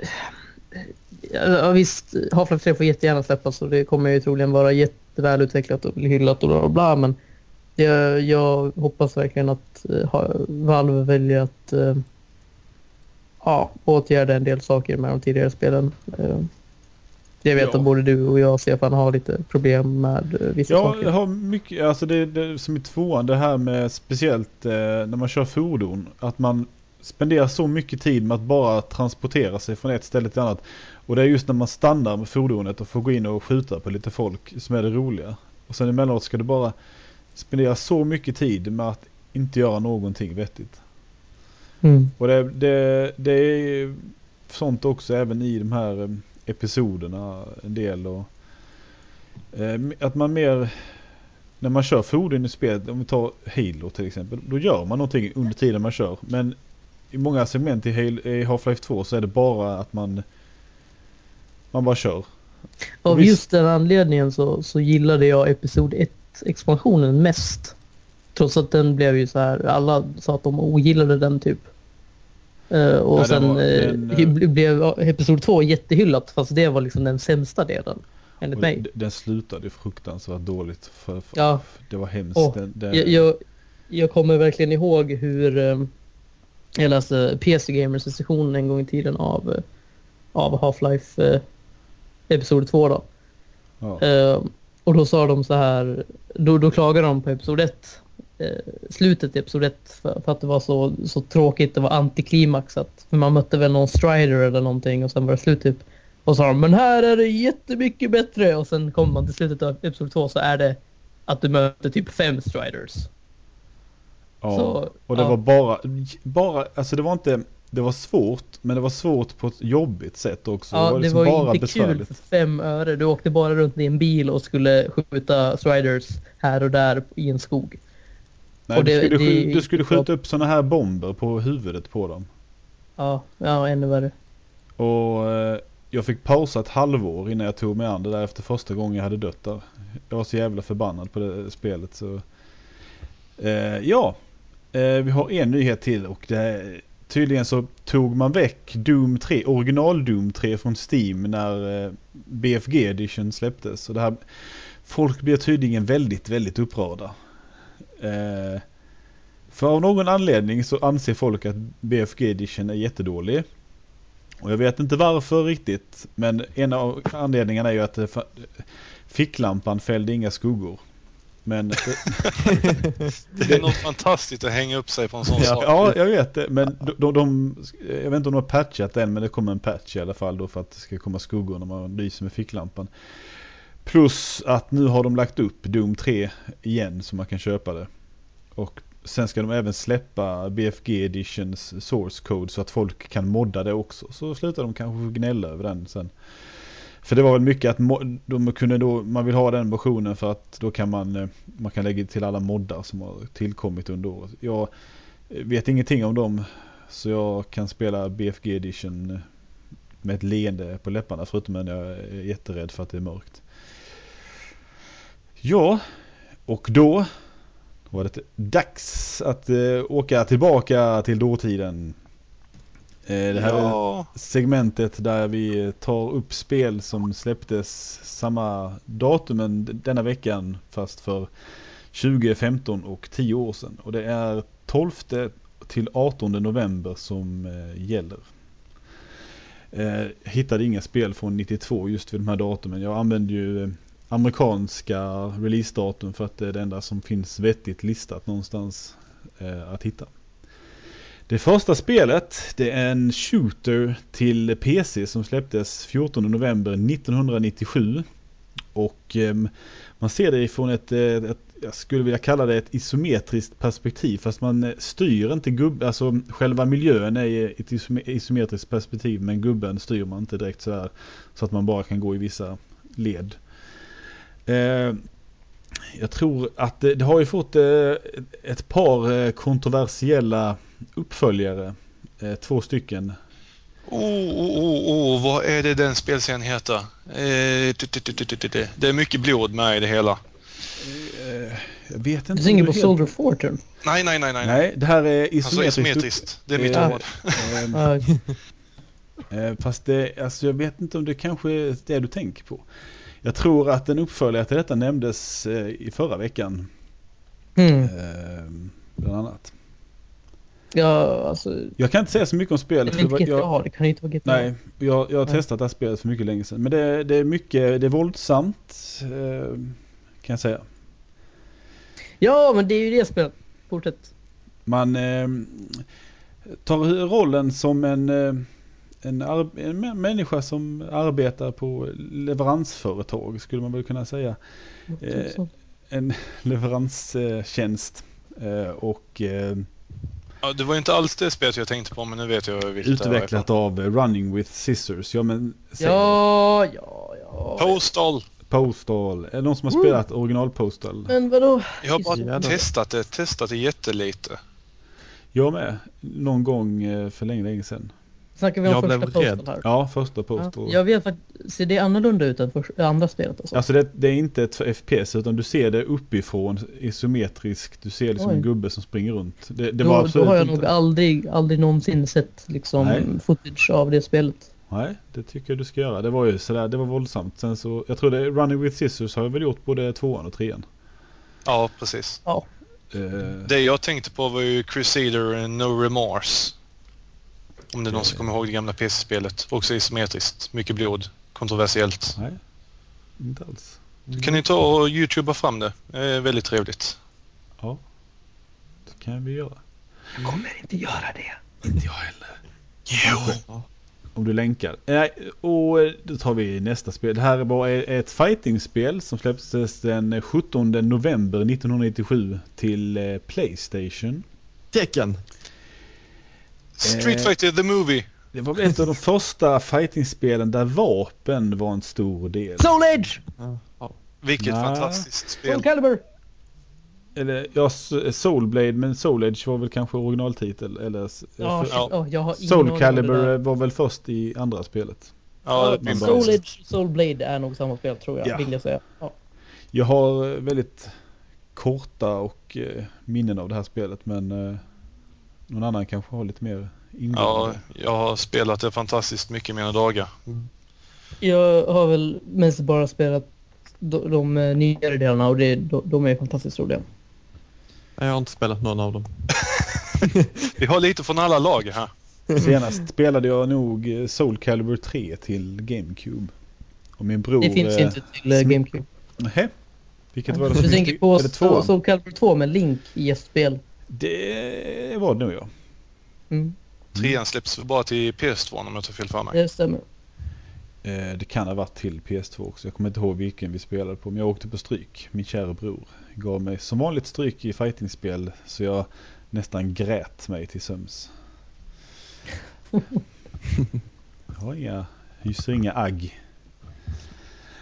ja, visst, Half-Life 3 får jättegärna släppas och det kommer ju troligen vara jättevälutvecklat och hyllat och bla bla men jag, jag hoppas verkligen att uh, Valve väljer att uh, ja, åtgärda en del saker med de tidigare spelen. Uh, jag vet Ja. att både du och jag, Stefan, har lite problem med uh, vissa Ja, saker. jag har mycket, alltså det, det som i tvåan det här med speciellt eh, när man kör fordon. Att man spenderar så mycket tid med att bara transportera sig från ett ställe till annat. Och det är just när man stannar med fordonet och får gå in och skjuta på lite folk som är det roliga. Och sen emellanåt ska du bara spendera så mycket tid med att inte göra någonting vettigt. Mm. Och det, det, det är sånt också även i de här eh, episoderna en del. Och, eh, att man mer, när man kör fordon i spelet, om vi tar Halo till exempel, då gör man någonting under tiden man kör. Men i många segment i, i Half-Life 2 så är det bara att man, man bara kör. Av just den anledningen så, så gillade jag Episod 1-expansionen mest. Trots att den blev ju så här, alla sa att de ogillade den typ. Eh, och Ja, sen var- eh, den, eh, hy- blev Episod 2 jättehyllat fast det var liksom den sämsta delen. Enligt mig. den slutade fruktansvärt dåligt. För, för, Ja. Det var hemskt. Åh, den, den, Jag, jag, jag kommer verkligen ihåg hur eh, jag läste PC Gamers sessionen en gång i tiden av, eh, av Half-Life eh, Episod 2 då. ja. Eh, och då sa de så här, då, då klagade de på episod 1, eh, slutet i episod 1 för, för att det var så, så tråkigt, det var antiklimaxat. För man mötte väl någon strider eller någonting och sen var det slut typ. Och sa de, men här är det jättemycket bättre och sen kommer man till slutet av episod 2 så är det att du möter typ fem striders. Ja, Så, och det ja. var bara, bara, alltså det var inte, det var svårt, men det var svårt på ett jobbigt sätt också. Ja, det liksom var ju bara inte kul besvärligt. för fem öre. Du åkte bara runt i en bil och skulle skjuta striders här och där i en skog. Nej, och du, det- skulle, det- du skulle skjuta upp sådana här bomber på huvudet på dem. Ja, ja ännu värre. Och eh, jag fick pausa ett halvår innan jag tog mig an det där efter första gången jag hade dött där. Jag var så jävla förbannad på det spelet så. Eh, ja, eh, vi har en nyhet till och det är, tydligen så tog man väck Doom 3, original Doom 3 från Steam när eh, BFG edition släpptes. Och det här, folk blir tydligen väldigt, väldigt upprörda. Eh, för av någon anledning så anser folk att BFG edition är jättedålig. Och jag vet inte varför riktigt. Men en av anledningarna är ju att ficklampan fällde inga skuggor. Men det, Det är något fantastiskt att hänga upp sig på en sån sak. ja, jag vet det. Men de, de, de, jag vet inte om de har patchat den men det kommer en patch i alla fall då för att det ska komma skuggor när man lyser med ficklampan. Plus att nu har de lagt upp Doom 3 igen så man kan köpa det. Och sen ska de även släppa BFG Editions source code så att folk kan modda det också. Så slutar de kanske gnälla över den sen. För det var väl mycket att de kunde då, man vill ha den versionen för att då kan man, eh, man kan lägga till alla moddar som har tillkommit under året. Jag eh, vet ingenting om dem så jag kan spela BFG Edition eh, med ett leende på läpparna förutom att jag är jätterädd för att det är mörkt. Ja, och då var det dags att eh, åka tillbaka till dåtiden. Eh, det här är ja, segmentet där vi tar upp spel som släpptes samma datum än denna veckan fast för 2015 och 10 år sedan. Och det är 12 till 18 november som eh, gäller. Eh, hittade inga spel från 92 just vid de här datumen. Jag använder ju eh, amerikanska releasedatum för att det är det enda som finns vettigt listat någonstans eh, att hitta. Det första spelet det är en shooter till PC som släpptes 14 november 1997. Och eh, man ser det ifrån ett, eh, ett, jag skulle vilja kalla det ett isometriskt perspektiv. Fast man eh, styr inte gubben, alltså själva miljön är i ett isometriskt perspektiv. Men gubben styr man inte direkt så här. Så att man bara kan gå i vissa led. Eh, Jag tror att det, det har ju fått eh, ett par eh, kontroversiella uppföljare. Eh, två stycken. Oh, oh, oh, oh, vad är det den spelserien heter? Eh, det, är mycket blod med i det hela. Eh, jag vet inte. Du tänker på Soldier Fortune? Nej, nej, nej, nej. Nej, det här är Alltså isometriskt. isometriskt. Det är mitt ord. Ehm, Ja, Eh, Fast det, alltså jag vet inte om det kanske är det du tänker på. Jag tror att en uppföljare till detta nämndes eh, i förra veckan. mm. Eh, bland annat. ja alltså... Jag kan inte säga så mycket om Det spelet. är för väl inte jag? Det kan inte vara GTA. nej, jag, jag har testat det här spelet för mycket länge sedan. Men det, det är mycket, det är våldsamt. Eh, kan jag säga. Ja, men det är ju det spelet. Fortsätt. Man eh, tar rollen som en, eh, en, en mä- människa som arbetar på leveransföretag skulle man väl kunna säga. Eh, en leveranstjänst. Eh, och eh, Ja, det var inte alls det spelet jag tänkte på, men nu vet jag vilket det utvecklat av eh, Running with Scissors. Ja men det. Ja, ja, ja. Postal! Postal. Är det någon som har Woo! spelat original Postal? Men vadå? Jag har bara då. testat det, testat det jättelite. Jag med. Någon gång eh, för länge, länge sedan. Snackar vi om Jag första rädd. här? Ja, första Ja. Postal. Jag vet faktiskt, ser det annorlunda ut än för, andra spelet alltså? Alltså det, det är inte ett FPS utan du ser det uppifrån isometriskt. Du ser liksom Oj. en gubbe som springer runt. Det, det då, var då absolut har jag inte... nog aldrig, aldrig någonsin sett liksom Nej. footage av det spelet. Nej, det tycker jag du ska göra. Det var ju sådär, det var våldsamt. Sen så, jag tror det Running with Scissors har jag väl gjort både tvåan och trean. Ja, precis. Ja. Eh, Det jag tänkte på var ju Crusader No Remorse. Om det är någon som kommer ihåg det gamla PC-spelet. Också isometriskt. Mycket blod. Kontroversiellt. Nej, inte alls. Kan ni ta och youtuba fram det? Det är väldigt trevligt. Ja, det kan vi göra. Jag kommer inte göra det. Inte jag heller. Jo! Om du länkar. Nej, och eh, då tar vi nästa spel. Det här var ett fightingspel som släpptes den 17 november 1997 till eh, Playstation. Tecken! Street Eh. Fighter the Movie. Det var väl ett av de första fightingspelen där vapen var en stor del. Soul Edge! Ja. Vilket Nej. fantastiskt Soul spel. Calibur! Eller ja, S- Soulblade men Soul Edge var väl kanske originaltitel. Eller Ja, för- Ja. ja, jag har ingen Soul Calibur var väl först i andra spelet. Ja, Ja, Soul bara- Edge Soul Blade är nog samma spel tror jag, Ja. vill jag säga. Ja. Jag har väldigt korta och eh, minnen av det här spelet men eh, någon annan kanske har lite mer Ja, ingående. jag har spelat det fantastiskt mycket i mina dagar. Jag har väl mest bara spelat de, de eh, nyare delarna och det, de, de är fantastiskt roliga. Jag har inte spelat någon av dem. Vi har lite från alla lager här. Senast spelade jag nog eh, Soul Calibur 3 till GameCube. Och min bror... Det finns eh, inte till som- GameCube. Nähä? Vilket var det som Du tänker på? Soul Calibur 2 med Link i gästspel. Det var det nog ja. Mm, Trean släpps bara till PS2 om jag har fel för mig. det stämmer. Eh, Det kan ha varit till PS2 också. Jag kommer inte ihåg vilken vi spelade på. Men jag åkte på stryk. Min kära bror gav mig som vanligt stryk i fightingspel. Så jag nästan grät mig till söms. Jag har inga, hyser inga agg.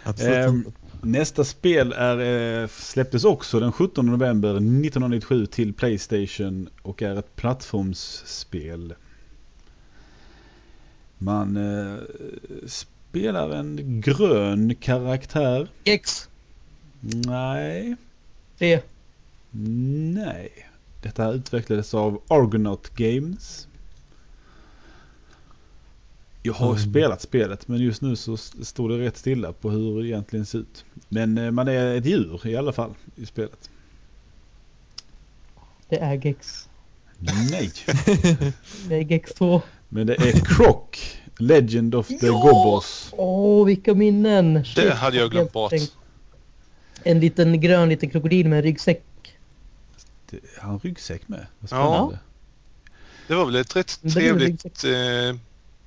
Absolut inte. Nästa spel är, eh, släpptes också den 17 november 1997 till Playstation och är ett plattformsspel. Man eh, spelar en grön karaktär. Gex! Nej, 3. nej. Detta utvecklades av Argonaut Games. Jag har Mm. spelat spelet men just nu så st- står det rätt stilla på hur det egentligen ser ut. Men eh, man är ett djur i alla fall i spelet. Det är Gex. Nej, Det är Gex 2. men det är Croc, Legend of the Ja! Gobos. Åh, vilka minnen! Shit, hade jag glömt bort. En liten grön liten krokodil med en ryggsäck. Det- Har han ryggsäck med? Vad Ja. spännande. Det var väl ett rätt Det trevligt eh,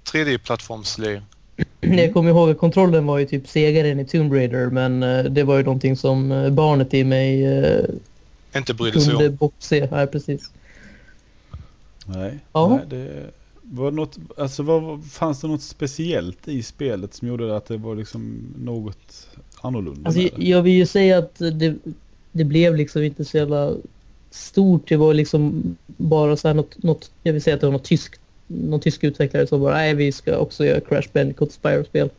3D-plattformslir. Jag kommer ihåg att kontrollen var ju typ segare än i Tomb Raider men eh, det var ju någonting som eh, barnet i mig eh, Inte brydde sig kunde om. bortse. Ja, precis. Nej, Ja. nej det var något, alltså vad, fanns det något speciellt i spelet som gjorde att det var liksom något annorlunda? Alltså, jag, vill ju säga att det, det blev liksom inte så jävla stort. Det var liksom bara så här något, något jag vill säga att det var något tysk, någon tysk utvecklare som bara nej vi ska också göra Crash Bandicoot Spyro-spel.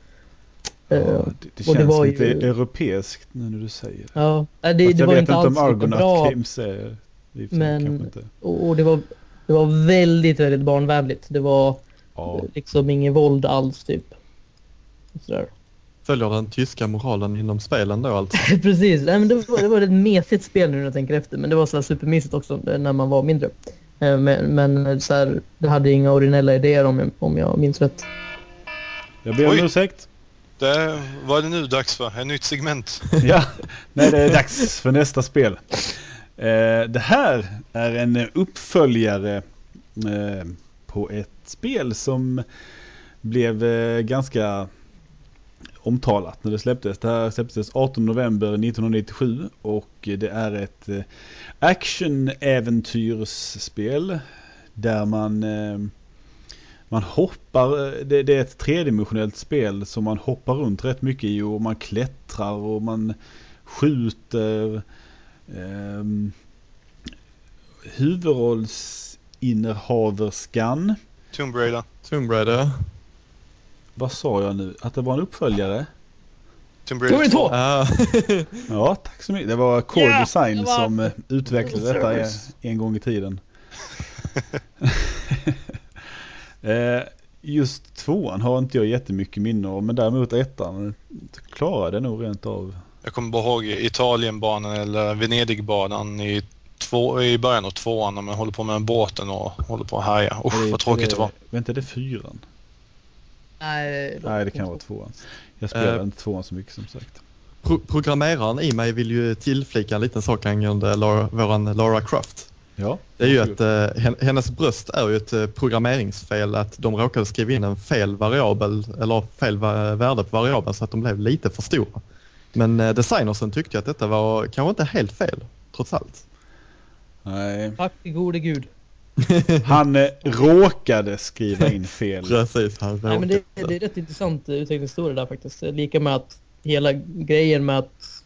Ja, Eh, det, det och känns det var lite ju- europeiskt nu när du säger det. Ja, det, det jag var vet inte alls om Argonaut bra. Games är Men-. Och, och det var, det var väldigt, väldigt barnvänligt. Det var Ja, liksom ingen våld alls typ. Sådär. Följer den tyska moralen inom spelen då alltså? Precis, Nej, men det, var, det var ett mesigt spel nu när jag tänker efter. Men det var så supermysigt också när man var mindre. Eh, Men, men så här, det hade inga originella idéer om jag, om jag minns rätt. jag ber om Oj. ursäkt. Det, vad är det nu dags för? Ett nytt segment? Ja, nej det är dags för nästa spel. Eh, det här är en uppföljare eh, på ett spel som blev eh, ganska omtalat när det släpptes. Det här släpptes 18 november 1997 och det är ett eh, action-äventyrsspel där man eh, man hoppar, eh, det, det är ett tredimensionellt spel som man hoppar runt rätt mycket i och man klättrar och man skjuter. Um, huvudrollsinnehaverskan. Tomb Raider. Tomb Raider. Vad sa jag nu? Att det var en uppföljare? Tomb Raider Tomb 2. Raider Ja. Tack så mycket. Det var Core Ja, Design det var- som eh, utvecklade detta en, gång i tiden. Eh, Just tvåan har inte jag jättemycket minne av, men däremot ettan klarade jag nog rent av. Jag kommer bara ihåg Italienbanan eller Venedigbanan i, två, i början av tvåan när man håller på med båten och håller på att härja. Usch vad tråkigt det var. Vänta, det är fyran? Nej, Nej, det kan vara tvåan. Jag spelar Eh. inte tvåan så mycket som sagt. Pro programmeraren i mig vill ju tillflika en liten sak angående Lara, våran Lara Croft. Ja, Det är ju att eh, hen- hennes bröst är ju ett eh, programmeringsfel att de råkade skriva in en fel variabel eller fel värde på variabeln så att de blev lite för stora. Men eh, designersen tyckte att detta var kanske inte helt fel trots allt. Nej, Tack gode gud. han eh, råkade skriva in fel. Precis, han Nej, men det, det är rätt intressant eh, utvecklingshistoria där faktiskt. Lika med att hela grejen med att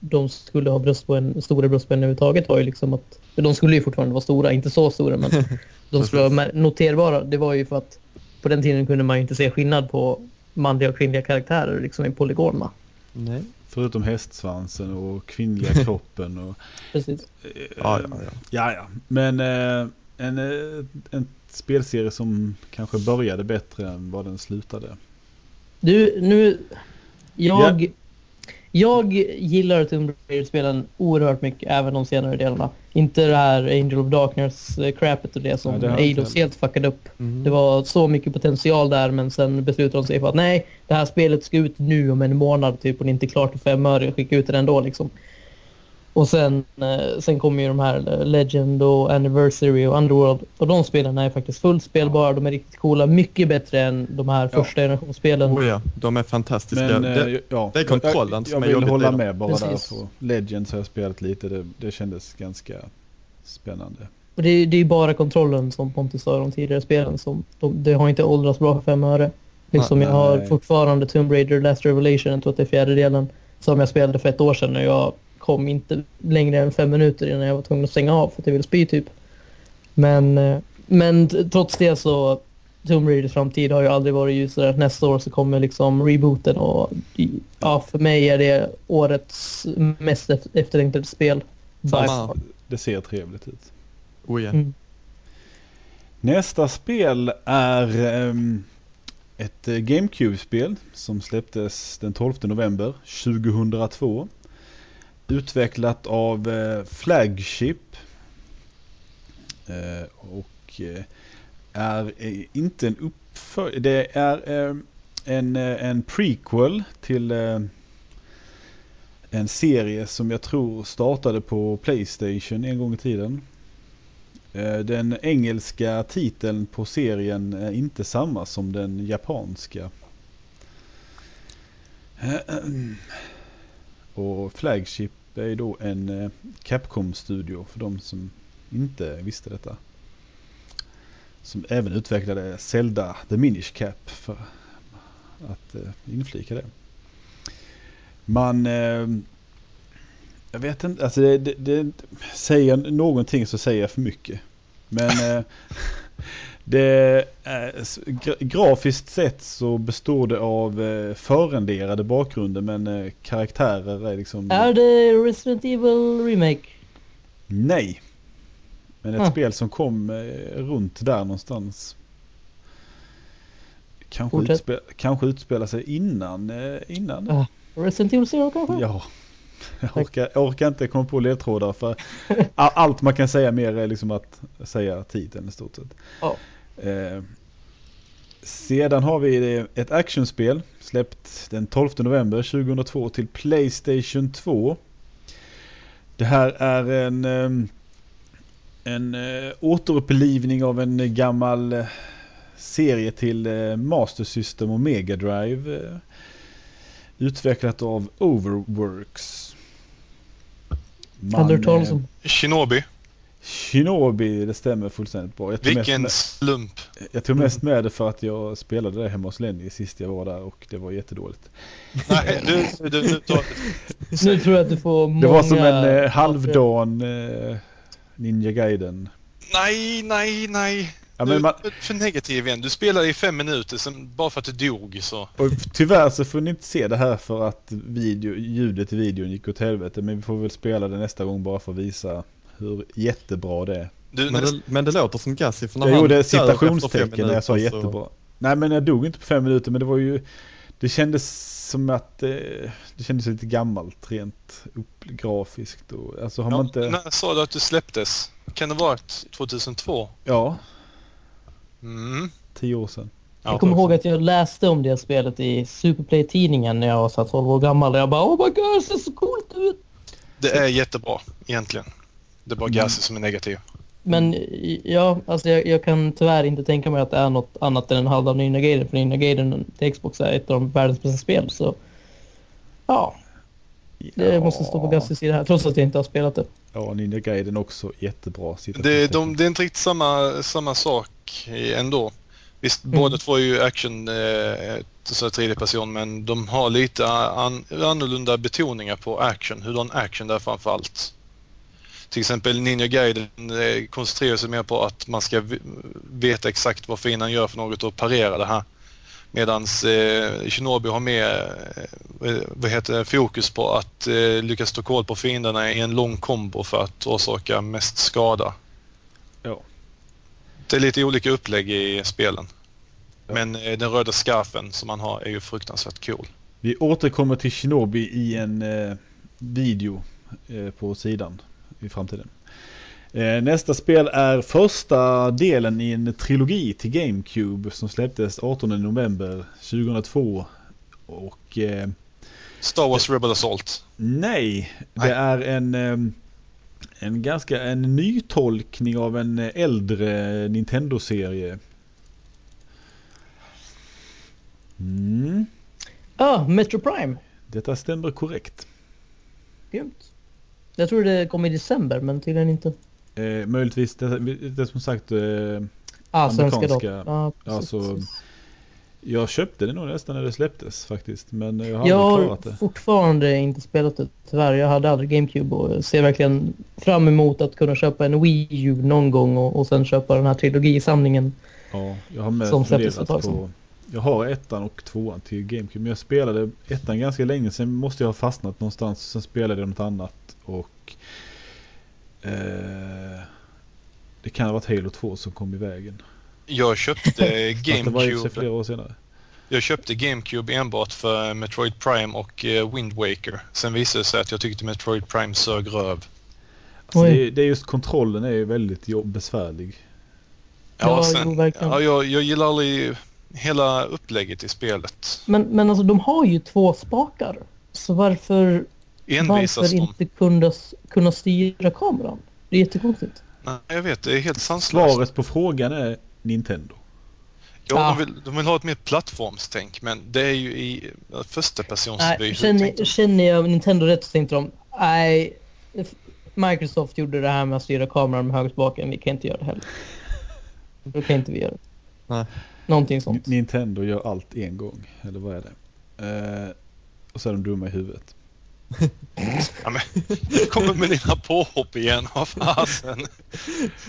de skulle ha bröst på en, stora bröst på en överhuvudtaget var ju liksom att de skulle ju fortfarande vara stora, inte så stora men de skulle vara noterbara. Det var ju för att på den tiden kunde man ju inte se skillnad på manliga och kvinnliga karaktärer liksom i polygonerna. Nej. Förutom hästsvansen och kvinnliga kroppen och... Precis. eh, Ja, ja, ja. ja, ja. Men eh, en, eh, en spelserie som kanske började bättre än vad den slutade. Du, nu... Jag, jag gillar Tomb Raider-spelen oerhört mycket, även de senare delarna. Inte det här Angel of Darkness-crapet och det som inte Eidos helt fuckade upp. Mm. Det var så mycket potential där men sen beslutade de sig för att nej, det här spelet ska ut nu om en månad typ och det är inte klart för fem öre, skicka ut det ändå liksom. Och sen, eh, sen kommer ju de här eh, Legend och Anniversary och Underworld och de spelen är faktiskt fullt spelbara, de är riktigt coola, mycket bättre än de här Ja. första generationsspelen. Oh ja, de är fantastiska. Men det, eh, ja, det är kontrollen jag, som jag är vill jobbigt hålla dem. med bara Precis. där på Legends har jag spelat lite. Det, det kändes ganska spännande. Och det, är- det är ju bara kontrollen som Pontus sa i de tidigare spelen som de, det har inte åldrats bra för fem öre. Liksom jag har fortfarande Tomb Raider Last Revelation, jag tror att det är fjärde delen, som jag spelade för ett år sedan och jag kom inte längre än fem minuter innan jag var tvungen att stänga av för att jag ville spy typ. Men, eh, men trots det så Tomb Raiders framtid har ju aldrig varit ljusare. Nästa år så kommer liksom rebooten och ja, för mig är det årets mest eft- efterlängtade spel. Samma. Det ser trevligt ut. Oh ja. Mm. Nästa spel är ehm, ett eh, GameCube-spel som släpptes den 12 november 2002. Utvecklat av eh, Flagship. Eh, och eh, är eh, inte en uppföljare. Det är eh, en, eh, en prequel till eh, en serie som jag tror startade på Playstation en gång i tiden. Eh, Den engelska titeln på serien är inte samma som den japanska. Eh, och Flagship är ju då en eh, Capcom-studio för de som inte visste detta. Som även utvecklade Zelda The Minish Cap för att eh, inflika det. Man eh, Jag vet inte, alltså det, det, det säger någonting så säger jag för mycket. Men det gra- grafiskt sett så består det av eh, förrenderade bakgrunder men eh, karaktärer är liksom Är det Resident Evil Remake? nej. Men ett Ah. spel som kom eh, runt där någonstans. Kanske, utspel, kanske utspelar sig innan. Eh, innan. Ah. Resident Evil Zero kanske? Ja. Jag orkar, jag orkar inte komma på ledtrådar för allt man kan säga mer är liksom att säga titeln i stort sett. Ja. Eh, sedan har vi ett actionspel släppt den 12 november 2002 till Playstation 2. Det här är en, eh, en eh, återupplivning av en gammal serie till Master System och Mega Drive. Utvecklat av Overworks. Man, om? Shinobi. Shinobi, det stämmer fullständigt bra. Vilken med, slump. jag tog mest med det för att jag spelade det hemma hos Lenny sist jag var där och det var jättedåligt. Nej, du, du, du tar Nu tror jag att du får många... Det var som en eh, halvdan eh, Ninja Gaiden. Nej, nej, nej. Ja, du men man, är för negativ igen. Du spelade i fem minuter sen bara för att du dog så. och tyvärr så får ni inte se det här för att video, ljudet i videon gick åt helvete. Men vi får väl spela det nästa gång bara för att visa hur jättebra det är. Du, Men det, men det låter som Gassi för när Jag han gjorde citationstecken när jag sa så- jättebra. Nej men jag dog inte på fem minuter men det var ju Det kändes som att eh, det kändes lite gammalt rent upp, grafiskt och alltså har man ja, inte När sa du att du släpptes? Kan det vara 2002? Ja, Mm. tio år sedan. Jag kommer ihåg att jag läste om det spelet i Superplay-tidningen när jag var så här 12 år gammal. Och jag bara oh my god, det ser så coolt ut! Det är jättebra egentligen. Det är bara. Gassi som är negativ. Men ja, alltså jag, jag kan tyvärr inte tänka mig att det är något annat än en halvdan Ninja Gaiden. För Ninja Gaiden till Xbox är ett av de världens bästa spel. Så ja, det måste stå på Gassis sida här. Trots att jag inte har spelat det. Ja, Ninja Gaiden också jättebra. Det, de, det är inte riktigt samma, samma sak ändå. Visst, Mm. båda två är ju action, eh, så tredje person, men de har lite an, annorlunda betoningar på action. Hurdan action det är framför allt. Till exempel Ninja Gaiden eh, koncentrerar sig mer på att man ska veta exakt vad fienden gör för något och parera det här. Medan eh, Shinobi har mer eh, vad heter fokus på att eh, lyckas ta koll på fienderna i en lång kombo för att orsaka mest skada. Ja. Det är lite olika upplägg i spelen. Ja. Men eh, den röda scarfen som man har är ju fruktansvärt cool. Vi återkommer till Shinobi i en video på sidan i framtiden. Eh, nästa spel är första delen i en trilogi till GameCube som släpptes 18 november 2002. Och eh, Star Wars Rebel Assault. nej, Nej. det är en, eh, en ganska en nytolkning av en äldre Nintendo-serie. Mm, Ja, Metro Prime. detta stämmer korrekt. Grymt. Jag tror det kom i december, men tydligen inte. Eh, möjligtvis, det, det som sagt, eh, Ah, Amerikanska. Ja, precis, Alltså, precis. jag köpte det nog nästan när det släpptes faktiskt. Men jag har Jag aldrig har klarat det. fortfarande inte spelat det tyvärr. Jag hade aldrig GameCube och jag ser verkligen fram emot att kunna köpa en Wii U någon gång och, och sen köpa den här trilogisamlingen. Ja, jag har med Som funderat på... Jag har ettan och tvåan till GameCube. Men jag spelade ettan ganska länge. Sen måste jag ha fastnat någonstans. Sen spelade jag något annat. Och... Eh, det kan ha varit Halo 2 som kom i vägen. Jag köpte Fast det var ju flera GameCube. år senare. Jag köpte GameCube enbart för Metroid Prime och eh, Wind Waker. Sen visade det sig att jag tyckte Metroid Prime sög röv. Alltså det, är- det är just kontrollen är ju väldigt jobb, besvärlig. Ja, sen, ja, jag, jag gillar aldrig hela upplägget i spelet. Men, men alltså de har ju två spakar. Så varför, Envisas varför de. inte kunna, kunna styra kameran? Det är jättekonstigt. Nej, jag vet, det är helt sanslöst. Svaret på frågan är Nintendo. Ja, Ah. de, vill, de vill ha ett mer plattformstänk, men det är ju i första persons Nej, känner, känner jag Nintendo rätt så tänkte de nej, Microsoft gjorde det här med att styra kameran med högerspaken, vi kan inte göra det heller. Då kan inte vi göra det. Nej. Någonting sånt. Nintendo gör allt en gång. Eller vad är det? Eh, och så är de dumma i huvudet. Ja, men, kommer med dina påhopp igen, vad fasen.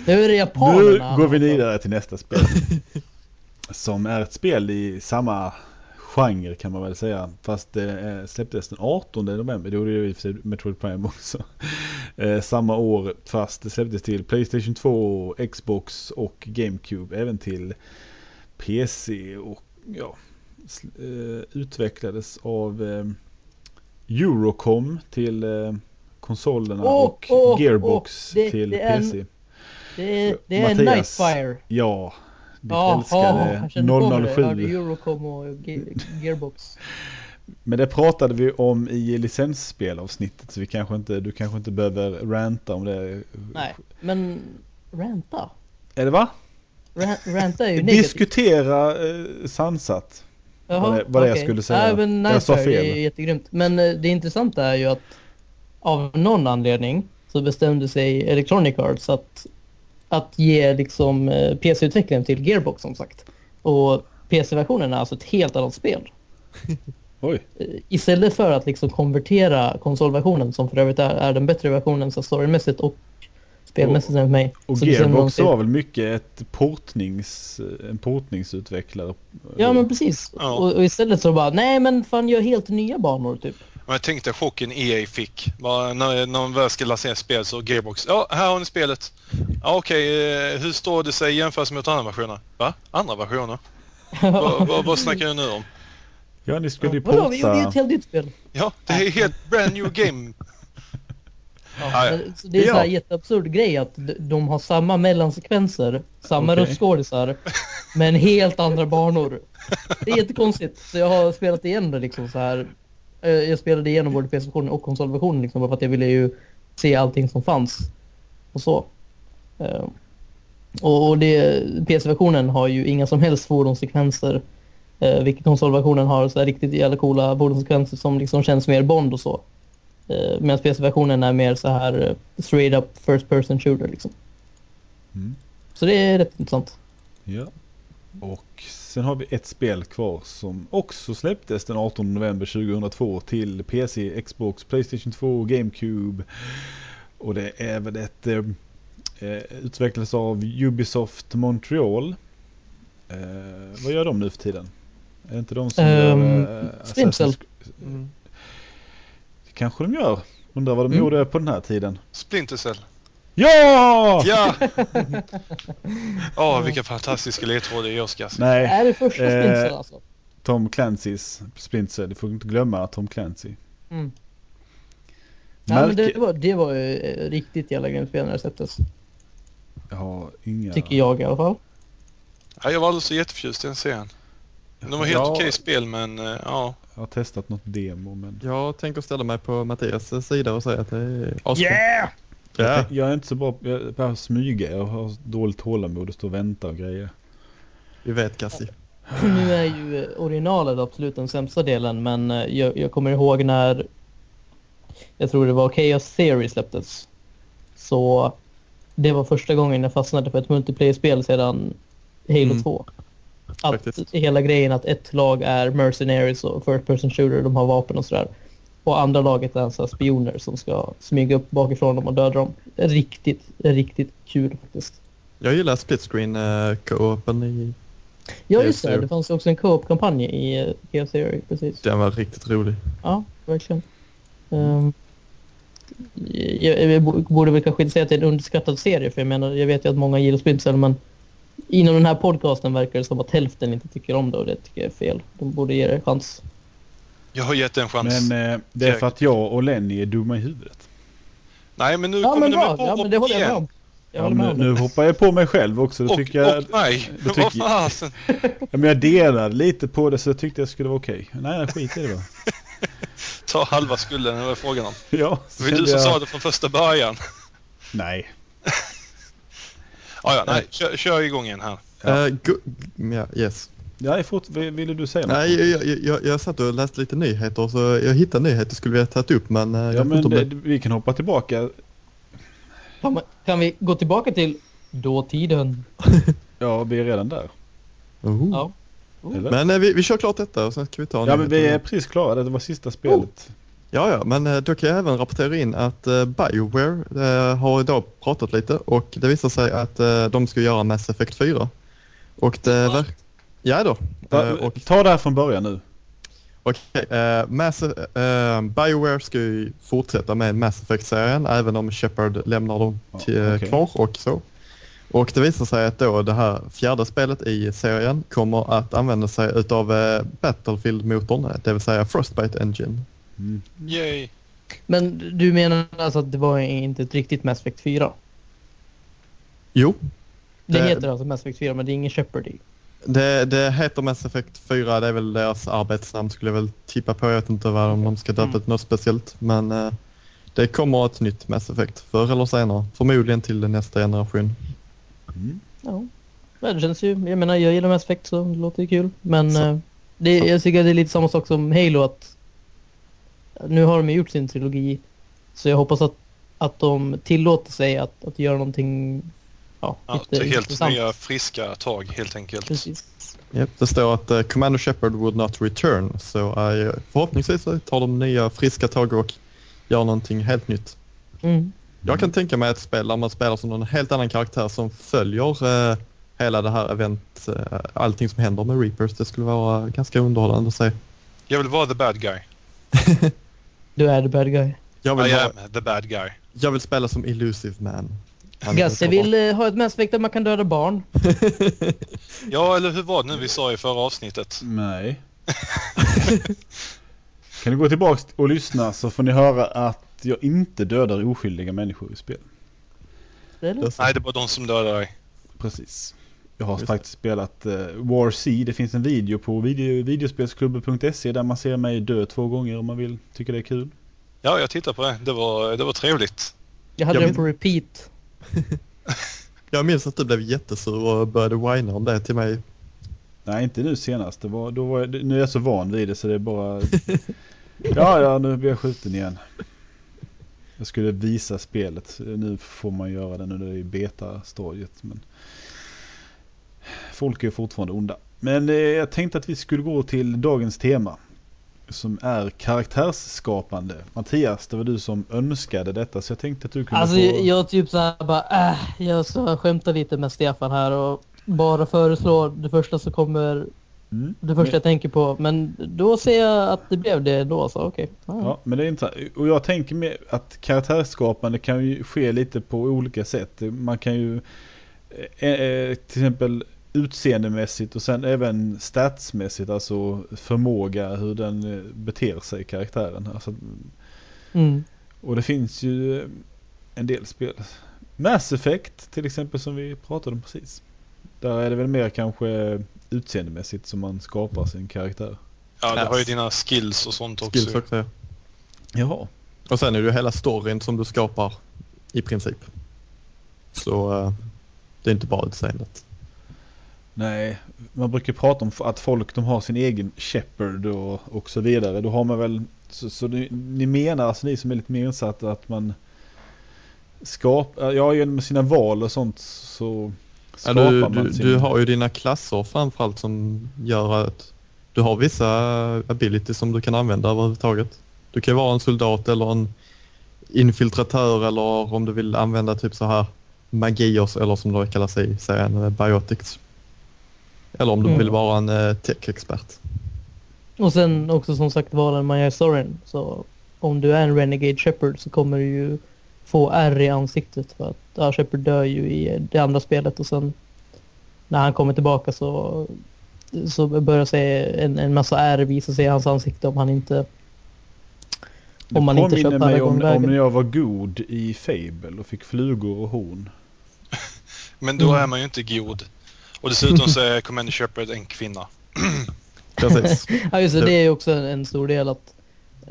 Nu är det Nu japanerna. går vi vidare till nästa spel. Som är ett spel i samma genre kan man väl säga. Fast det eh, släpptes den 18 november. Det gjorde ju i och för sig Metroid Prime också. Eh, samma år fast det släpptes till Playstation 2, Xbox och GameCube. Även till PC och ja, eh, utvecklades av eh, Eurocom till eh, konsolerna Åh, och åh, Gearbox åh, det- till det är PC. Det är, det är Mattias. Nightfire. Ja, ditt Ja, älskade hörde 007. Eurocom och Ge- Gearbox. Men det pratade vi om i licensspelavsnittet så vi kanske inte, du kanske inte behöver ranta om det. Nej, men ranta? Är det va? Ra- Ranta är ju negativt. Diskutera eh, sansat. vad det- vad det jag skulle säga. Nej, men Jag sa Nightfire, det fel. är jättegrymt. Men eh, det intressanta är ju att av någon anledning så bestämde sig Electronic Arts att, att ge liksom eh, PC-utvecklingen till Gearbox som sagt. Och PC-versionen är alltså ett helt annat spel. Oj. Eh, Istället för att liksom konvertera konsolversionen som för övrigt är, är den bättre versionen så storymässigt och spelmässigt än mig. Och så Gearbox var väl mycket ett portnings, en portningsutvecklare. Ja men precis. Ja. Och, och istället så bara, nej men fan gör helt nya banor typ. Men jag tänkte chocken EA fick. Bara när, när de väl ska lansera spel så Gearbox. Ja, här har ni spelet. Ja, Okej, eh, hur står det sig jämfört med andra versioner? Va? Andra versioner? vad, vad, vad snackar du nu om? Ja, ni skulle ju Vadå, vi gjorde porta. ett helt nytt spel. Ja, det är helt brand new game. Ja, Så det är en Ja. här jätteabsurd grej att de- har samma mellansekvenser, samma Okej. röstskådisar, men helt andra banor. Det är jättekonstigt. Så jag har spelat igen det liksom så här. Eh, Jag spelade igenom både PC-versionen och konsolversionen liksom bara för att jag ville ju se allting som fanns. Och så. Eh, Och PC-versionen har ju inga som helst fordonssekvenser. Eh, vilket konsolversionen har så här riktigt jävla coola fordonssekvenser som liksom känns mer Bond och så. Eh, Medan PC-versionen är mer så här eh, straight up first person shooter liksom. Mm. Så det är rätt intressant. Ja. Och sen har vi ett spel kvar som också släpptes den 18 november 2002 till PC, Xbox, Playstation 2, GameCube. Och det är väl ett eh, eh, utvecklades av Ubisoft Montreal. Eh, vad gör de nu för tiden? Är det inte de som Ehm, gör eh. Assassin's- Mm. Det kanske de gör. Undrar vad de Mm. gjorde på den här tiden. Splinter Cell. Ja! Ja! Åh, vilka fantastiska ledtrådar i Oscars. Nej, Är det första Eh, Splinter alltså? Tom Clancy's Splinter Cell. Du får inte glömma Tom Clancy. Mm. Ja, men det, var, det var ju eh, riktigt jävla grymt spel när det släpptes. Jag har inga... Tycker jag i alla fall. Ja, jag var aldrig så jätteförtjust i den serien. De var helt Ja, okej spel men eh, ja. Jag har testat något demo men... Jag tänker ställa mig på Mattias sida och säga att det är asbra. Yeah! Ja. Jag, jag är inte så bra på jag bara smyga. Jag har dåligt tålamod och stå och vänta och grejer. Vi vet Cassie. Nu är ju eh, originalet absolut den sämsta delen men eh, jag, jag kommer ihåg när jag tror det var Chaos Theory släpptes. Så det var första gången jag fastnade för ett multiplayer-spel sedan Halo Mm. 2. Att Faktiskt. hela grejen att ett lag är mercenaries och first person shooter, de har vapen och sådär. Och andra laget är så här spioner som ska smyga upp bakifrån dem och döda dem. Riktigt, riktigt kul faktiskt. Jag gillar split screen uh, co-open i... Ja just det, det fanns också en co-op-kampanj i Chaos Theory, precis. Den var riktigt rolig. Ja, verkligen. Um, jag, jag bo- borde väl kanske inte säga att det är en underskattad serie för jag menar, jag vet ju att många gillar Splinter men inom den här podcasten verkar det som att hälften inte tycker om det och det tycker jag är fel. De borde ge det en chans. Jag har gett en chans. Men eh, det är för att jag och Lenny är dumma i huvudet. Nej men nu Ja kommer men du med bra, ja, men det håller jag med om. Ja, nu, nu det. hoppar jag på mig själv också. Då Och, tycker jag, och mig. då Vad fasen. ja, men jag delade lite på det så jag tyckte jag skulle vara okej. Nej, skit i det då. Ta halva skulden, det var frågan om. Ja, Det var du som jag- sa det från första början. Nej. Ja, ja, nej. Kör, kör igång igen här. Ja. Eh, ja, yes. Ja, fort, ville du säga något? Nej, jag, jag, jag, jag satt och läste lite nyheter så jag hittade nyheter skulle vi ha tagit upp men eh, jag Ja, men det, det... vi kan hoppa tillbaka. Kan, man, kan vi gå tillbaka till dåtiden? Ja, vi är redan där. Oh. Ja. Eller? Men eh, vi, vi kör klart detta och sen ska vi ta Ja, men vi är precis klara. Det var sista spelet. Ja, ja, men eh, då kan jag även rapportera in att eh, Bioware eh, har idag pratat lite och det visar sig att de ska göra Mass Effect 4. Och det verkar... Ja då. Och Ta det här från början nu. Okej, eh, Mass, eh, Bioware ska ju fortsätta med Mass Effect-serien även om Shepard lämnar dem till, eh, okej. kvar och så. Och det visar sig att då det här fjärde spelet i serien kommer att använda sig utav Battlefield-motorn, det vill säga Frostbite Engine. Mm. Yay! Men du menar alltså att det var inte ett riktigt Mass Effect 4? Jo, Det Det- heter alltså Mass Effect 4 men det är ingen Shepard i. det, det heter Mass Effect 4, det är väl deras arbetsnamn skulle jag väl tippa på. Jag vet inte vad om de ska döpa Mm. till något speciellt. Men eh, det kommer ett nytt Mass Effect förr eller senare. Förmodligen till nästa generation. Mm. Ja. det känns ju, jag menar jag gillar Mass Effect så det låter ju kul. Men eh, det, jag tycker det är lite samma sak som Halo att nu har de gjort sin trilogi så jag hoppas att, att de tillåter sig att, att göra någonting ja, Ja, lite helt intressant. nya friska tag helt enkelt. Precis. Japp, det står att uh, Commander Shepard would not return. Så eh, förhoppningsvis så tar de nya friska tag och gör någonting helt nytt. Mm. Jag kan tänka mig ett spel där man spelar som någon helt annan karaktär som följer eh, hela det här event, eh, allting som händer med Reapers. Det skulle vara ganska underhållande att se. Jag vill vara the bad guy. Du är the bad guy. Jag vill, I vara, am the bad guy. jag vill spela som Illusive Man. Gasse vill eh, ha ett Effect där man kan döda barn. Ja, eller hur var det nu vi sa i förra avsnittet? Nej. kan du gå tillbaks och lyssna så får ni höra att jag inte dödar oskyldiga människor i spel. Eller? Just- Nej, det var de som dödade dig. Precis. Jag har Just det. faktiskt spelat uh, War C. Det finns en video på video, videospelsklubben.se där man ser mig dö två gånger om man vill. Tycker det är kul. Ja, jag tittar på det. Det var, det var trevligt. Jag hade Jag den på repeat. Jag minns att du blev jättesur och började whina om det till mig. Nej, inte nu senast. Det var, då var jag, nu är jag så van vid det så det är bara... ja, ja, nu blir jag skjuten igen. Jag skulle visa spelet. Nu får man göra det nu när det är i beta-stadiet. Men... Folk är fortfarande onda. Men eh, jag tänkte att vi skulle gå till dagens tema. Som är karaktärsskapande. Mattias, det var du som önskade detta så jag tänkte att du kunde Alltså få... jag, typ såhär bara äh, jag ska skämta lite med Stefan här och bara föreslå det första som kommer, Mm. det första jag tänker på. Men då ser jag att det blev det då så okej. Ja. Ja, men det är intressant. Och jag tänker med att karaktärsskapande kan ju ske lite på olika sätt. Man kan ju eh, eh, till exempel utseendemässigt och sen även statsmässigt, alltså förmåga, hur den eh, beter sig, karaktären. Alltså, Mm. och det finns ju eh, en del spel. Mass Effect till exempel som vi pratade om precis. Där är det väl mer kanske utseendemässigt som man skapar sin karaktär. Ja, du har ju dina skills och sånt också. Skills också. ja. Jaha. Och sen är det ju hela storyn som du skapar i princip. Så eh, det är inte bara utseendet. Nej, man brukar prata om att folk de har sin egen Shepard och, och så vidare. Då har man väl, så, så ni, ni menar alltså ni som är lite mer insatta att man skapar, ja genom sina val och sånt så Ja, skapar du, man du, sin... du har ju dina klasser framförallt som gör att du har vissa abilities som du kan använda överhuvudtaget. Du kan vara en soldat eller en infiltratör eller om du vill använda typ så här magier eller som det kallas i serien, eh, biotics. Eller om du Mm. vill vara en eh, tech-expert. Och sen också som sagt valen man gör i storyn. Så om du är en Renegade Shepard så kommer du ju få R i ansiktet. För att ja, Shepard dör ju i det andra spelet och sen när han kommer tillbaka så, så börjar sig en, en massa R visa sig i hans ansikte om han inte om man inte kör mig om, om när jag var god i Fable och fick flugor och horn. Men då Mm. är man ju inte god. Och dessutom så är Commander Shepard en kvinna. Precis. Ja just det, Det- är också en, stor del att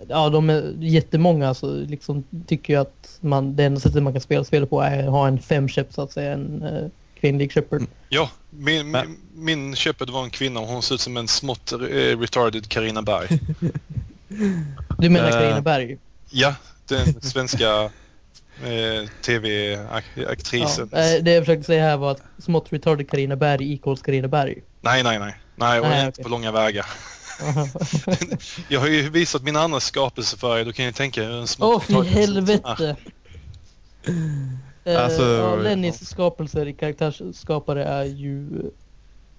Ja de är jättemånga så liksom tycker ju att man, det enda sättet man kan spela spelet på är att ha en femkäpp så att säga, en uh, kvinnlig Shepard. Mm. Ja, min, min, min Shepard var en kvinna och hon ser ut som en smått eh, retarded Carina Berg. Du menar Eh, Carina Berg? Ja, den svenska eh, tv-aktrisen. Ja, eh, det jag försökte säga här var att smått retarded Carina Berg equals Carina Berg. Nej, nej, nej. Nej, och Nej, inte okej. på långa vägar. Jag har ju visat mina andra skapelsefärger. Då kan jag tänka hur en små Åh, fy potatis ser ut. helvete! Eh, Alltså, ja, Lennys skapelser i karaktärsskapare är ju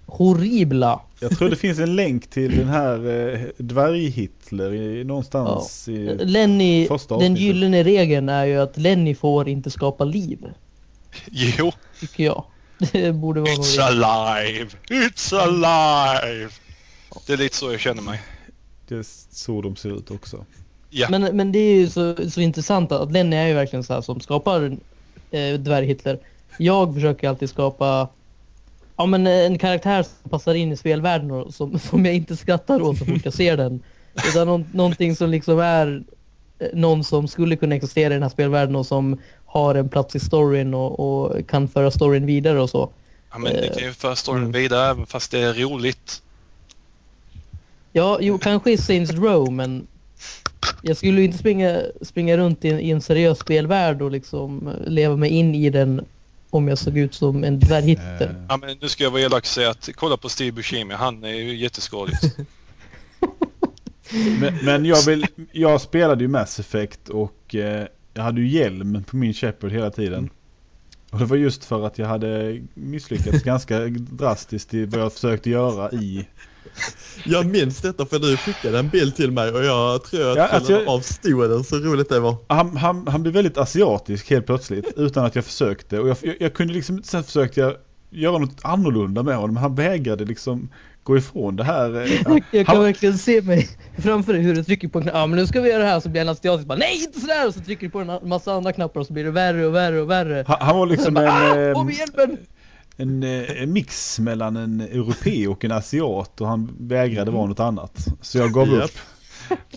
horribla. Jag tror det finns en länk till den här eh, dvärg-Hitler i, någonstans i... Lenny, Första den gyllene regeln är ju att Lenny får inte skapa liv. Jo, Tycker jag. Det borde vara it's alive! It's alive! Det är lite så jag känner mig. Det är så de ser ut också. Ja, Men, men det är ju så, så intressant att Lenny är ju verkligen så här som skapar eh, dvärg-Hitler. Jag försöker alltid skapa ja, men en karaktär som passar in i spelvärlden och som, som jag inte skrattar åt så fort jag ser den. Utan någon, någonting som liksom är eh, någon som skulle kunna existera i den här spelvärlden och som har en plats i storyn och, och kan föra storyn vidare och så. ja men det kan ju föra storyn Mm. vidare även fast det är roligt. Ja, jo, kanske i Saints Row, men jag skulle inte springa, springa runt i en, i en seriös spelvärld och liksom eh, leva mig in i den om jag såg ut som en dvärghitter. Eh, Ja, men nu ska jag vara elak och säga att kolla på Steve Buscemi. Han är ju jätteskådig. Men, men jag, vill, jag spelade ju Mass Effect och eh, jag hade ju hjälm på min Shepard hela tiden. Och det var just för att jag hade misslyckats ganska drastiskt i vad jag försökte göra i... Jag minns detta för du skickade en bild till mig och jag tror att Ja, jag alltså jag- avstod den så roligt det var. Han, han, han blev väldigt asiatisk helt plötsligt utan att jag försökte. Och jag, jag, jag kunde liksom, sen försökte jag göra något annorlunda med honom. Men han vägrade liksom gå ifrån det här. eh, han- Jag kan han- verkligen se mig framför dig hur du trycker på en knapp. Ja, men nu ska vi göra det här så blir han asiatisk. Bara, Nej, inte sådär! Och så trycker du på en massa andra knappar och så blir det värre och värre och värre. Han, han var liksom bara, ah, en, eh, en, eh, en mix mellan en europé och en asiat och han vägrade vara något annat. Så jag gav upp.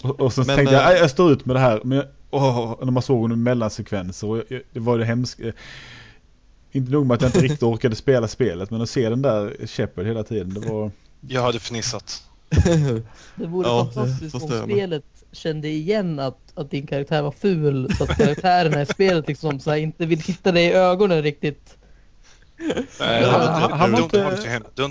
Och, och så Men, tänkte jag, eh, "Nej, jag står ut med det här. Men jag, åh, när man såg honom i mellansekvenser och jag, det var det hemskt. Inte nog med att jag inte riktigt orkade spela spelet men att se den där Shepard hela tiden det var... Jag hade fnissat. Det vore Ja, det fantastiskt om jag med. spelet kände igen att, att din karaktär var ful så att karaktärerna i spelet liksom så här, inte vill titta dig i ögonen riktigt. Nej, Han- var inte-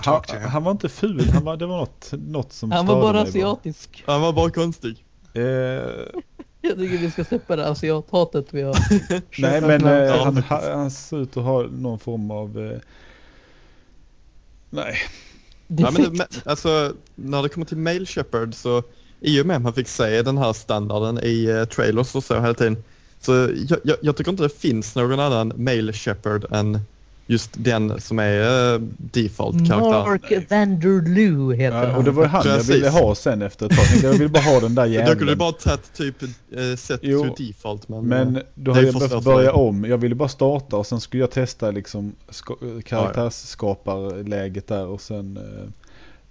Han, han var ful, han var, det var något, något som Han var bara asiatisk. Han var bara konstig. Eh, Jag tycker vi ska släppa det asiathatet vi har. nej men eh, han, han, han ser ut att ha någon form av... Eh, nej, Ja, men alltså, när det kommer till Mail Shepard så i och med att man fick se den här standarden i uh, trailers och så hela tiden. Så jag, jag, jag tycker inte det finns någon annan Mail Shepard än just den som är uh, default-karaktär. Mark Vanderloo heter Ja, han. och det var ju han Precis. jag ville ha sen efter ett tag. Jag ville bara ha den där Då kunde du jäveln. bara tagit typ uh, set Jo, to default. Men, Men eh, då det hade jag behövt börja om. Jag ville bara starta och sen skulle jag testa liksom ska- karaktärsskaparläget där och sen... eh,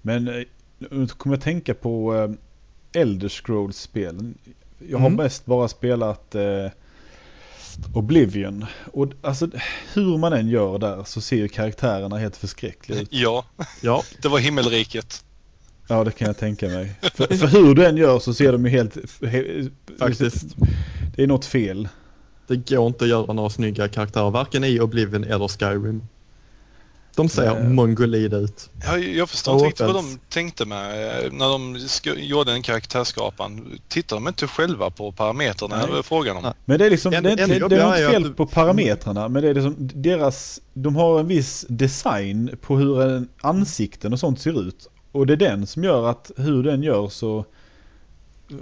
Men eh, nu kommer jag tänka på eh, Elder Scrolls-spelen. Jag har Mm. mest bara spelat eh, Oblivion. Och alltså hur man än gör där så ser ju karaktärerna helt förskräckliga ut. Ja, Ja, det var himmelriket. Ja det kan jag tänka mig. För, för hur du än gör så ser de ju helt... he- faktiskt. Det är något fel. Det går inte att göra några snygga karaktärer varken i Oblivion eller Skyrim. De ser Nej. mongolida ut. Jag, jag förstår inte riktigt vad de tänkte med eh, när de gjorde en karaktärsskapan. Tittar de inte själva på parametrarna? Nej. Var frågan om. Nej. Men det är liksom, En- det, är det, är något är fel du- på parametrarna men det är liksom deras, de har en viss design på hur en ansikten och sånt ser ut. Och det är den som gör att hur den gör så...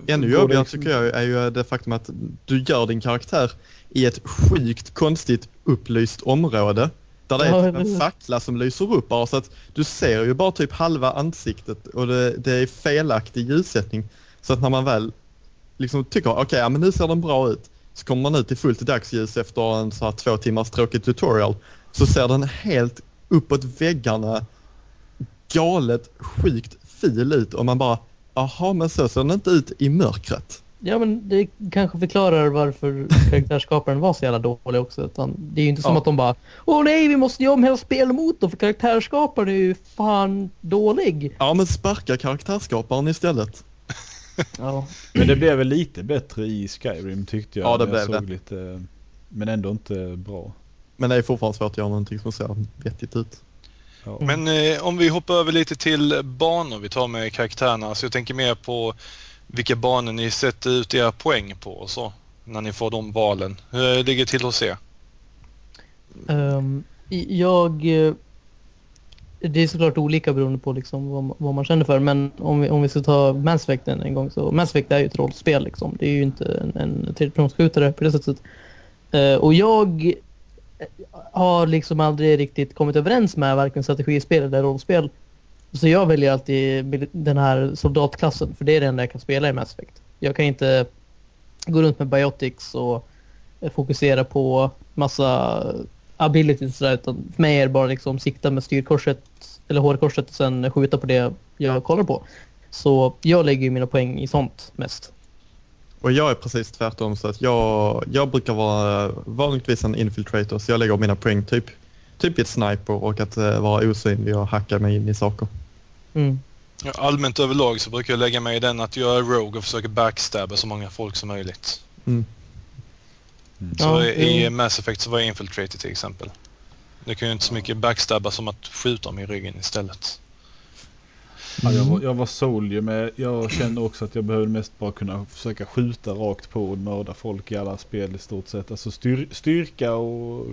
Ännu jobbigare liksom- tycker jag är ju det faktum att du gör din karaktär i ett sjukt konstigt upplyst område. Där det är typ en fackla som lyser upp bara så att du ser ju bara typ halva ansiktet och det, det är felaktig ljussättning. Så att när man väl liksom tycker okej, ja men nu ser den bra ut. Så kommer man ut i fullt dagsljus efter en så här två timmars tråkig tutorial. Så ser den helt uppåt väggarna galet sjukt fil ut och man bara Jaha, men så ser den inte ut i mörkret. Ja men det kanske förklarar varför karaktärsskaparen var så jävla dålig också. Utan det är ju inte som Ja. att de bara Åh nej vi måste göra om hela spelmotorn för karaktärsskaparen är ju fan dålig. Ja, men sparka karaktärsskaparen istället. Ja. Men det blev väl lite bättre i Skyrim tyckte jag. Ja, det blev såg Lite, men ändå inte bra. Men det är fortfarande svårt att göra någonting som ser vettigt ut. Ja. Men eh, om vi hoppar över lite till banor vi tar med karaktärerna. Så jag tänker mer på vilka banor ni sätter ut era poäng på och så. När ni får de valen. Hur ligger det till hos er? Um, jag... Eh, det är såklart olika beroende på liksom vad, man- vad man känner för. Men om vi, om vi ska ta Mass Effect en, en gång så Mass Effect är ju ett rollspel liksom. Det är ju inte en, en tredjepersonsskjutare på det sättet. Uh, och jag eh, har liksom aldrig riktigt kommit överens med varken strategispel eller rollspel. Så jag väljer alltid den här soldatklassen för det är det enda jag kan spela i Mass Effect. Jag kan inte gå runt med biotics och fokusera på massa abilities och sådär, utan för mig är det bara liksom sikta med styrkorset eller hårkorset och sen skjuta på det jag kollar på. Så jag lägger ju mina poäng i sånt mest. Och jag är precis tvärtom så att jag, jag brukar vara vanligtvis en infiltrator så jag lägger mina poäng typ, typ i ett sniper och att eh, vara osynlig och hacka mig in i saker. Mm. Allmänt överlag så brukar jag lägga mig i den att jag är rogue och försöker backstabba så många folk som möjligt. Mm. Mm. Så Ja, i. Mass Effect så var jag infiltrator till exempel. Det kan ju inte så mycket backstabba som att skjuta dem i ryggen istället. Ja, jag, var, jag var soldier men jag kände också att jag behövde mest bara kunna försöka skjuta rakt på och mörda folk i alla spel i stort sett. Alltså styr, styrka och...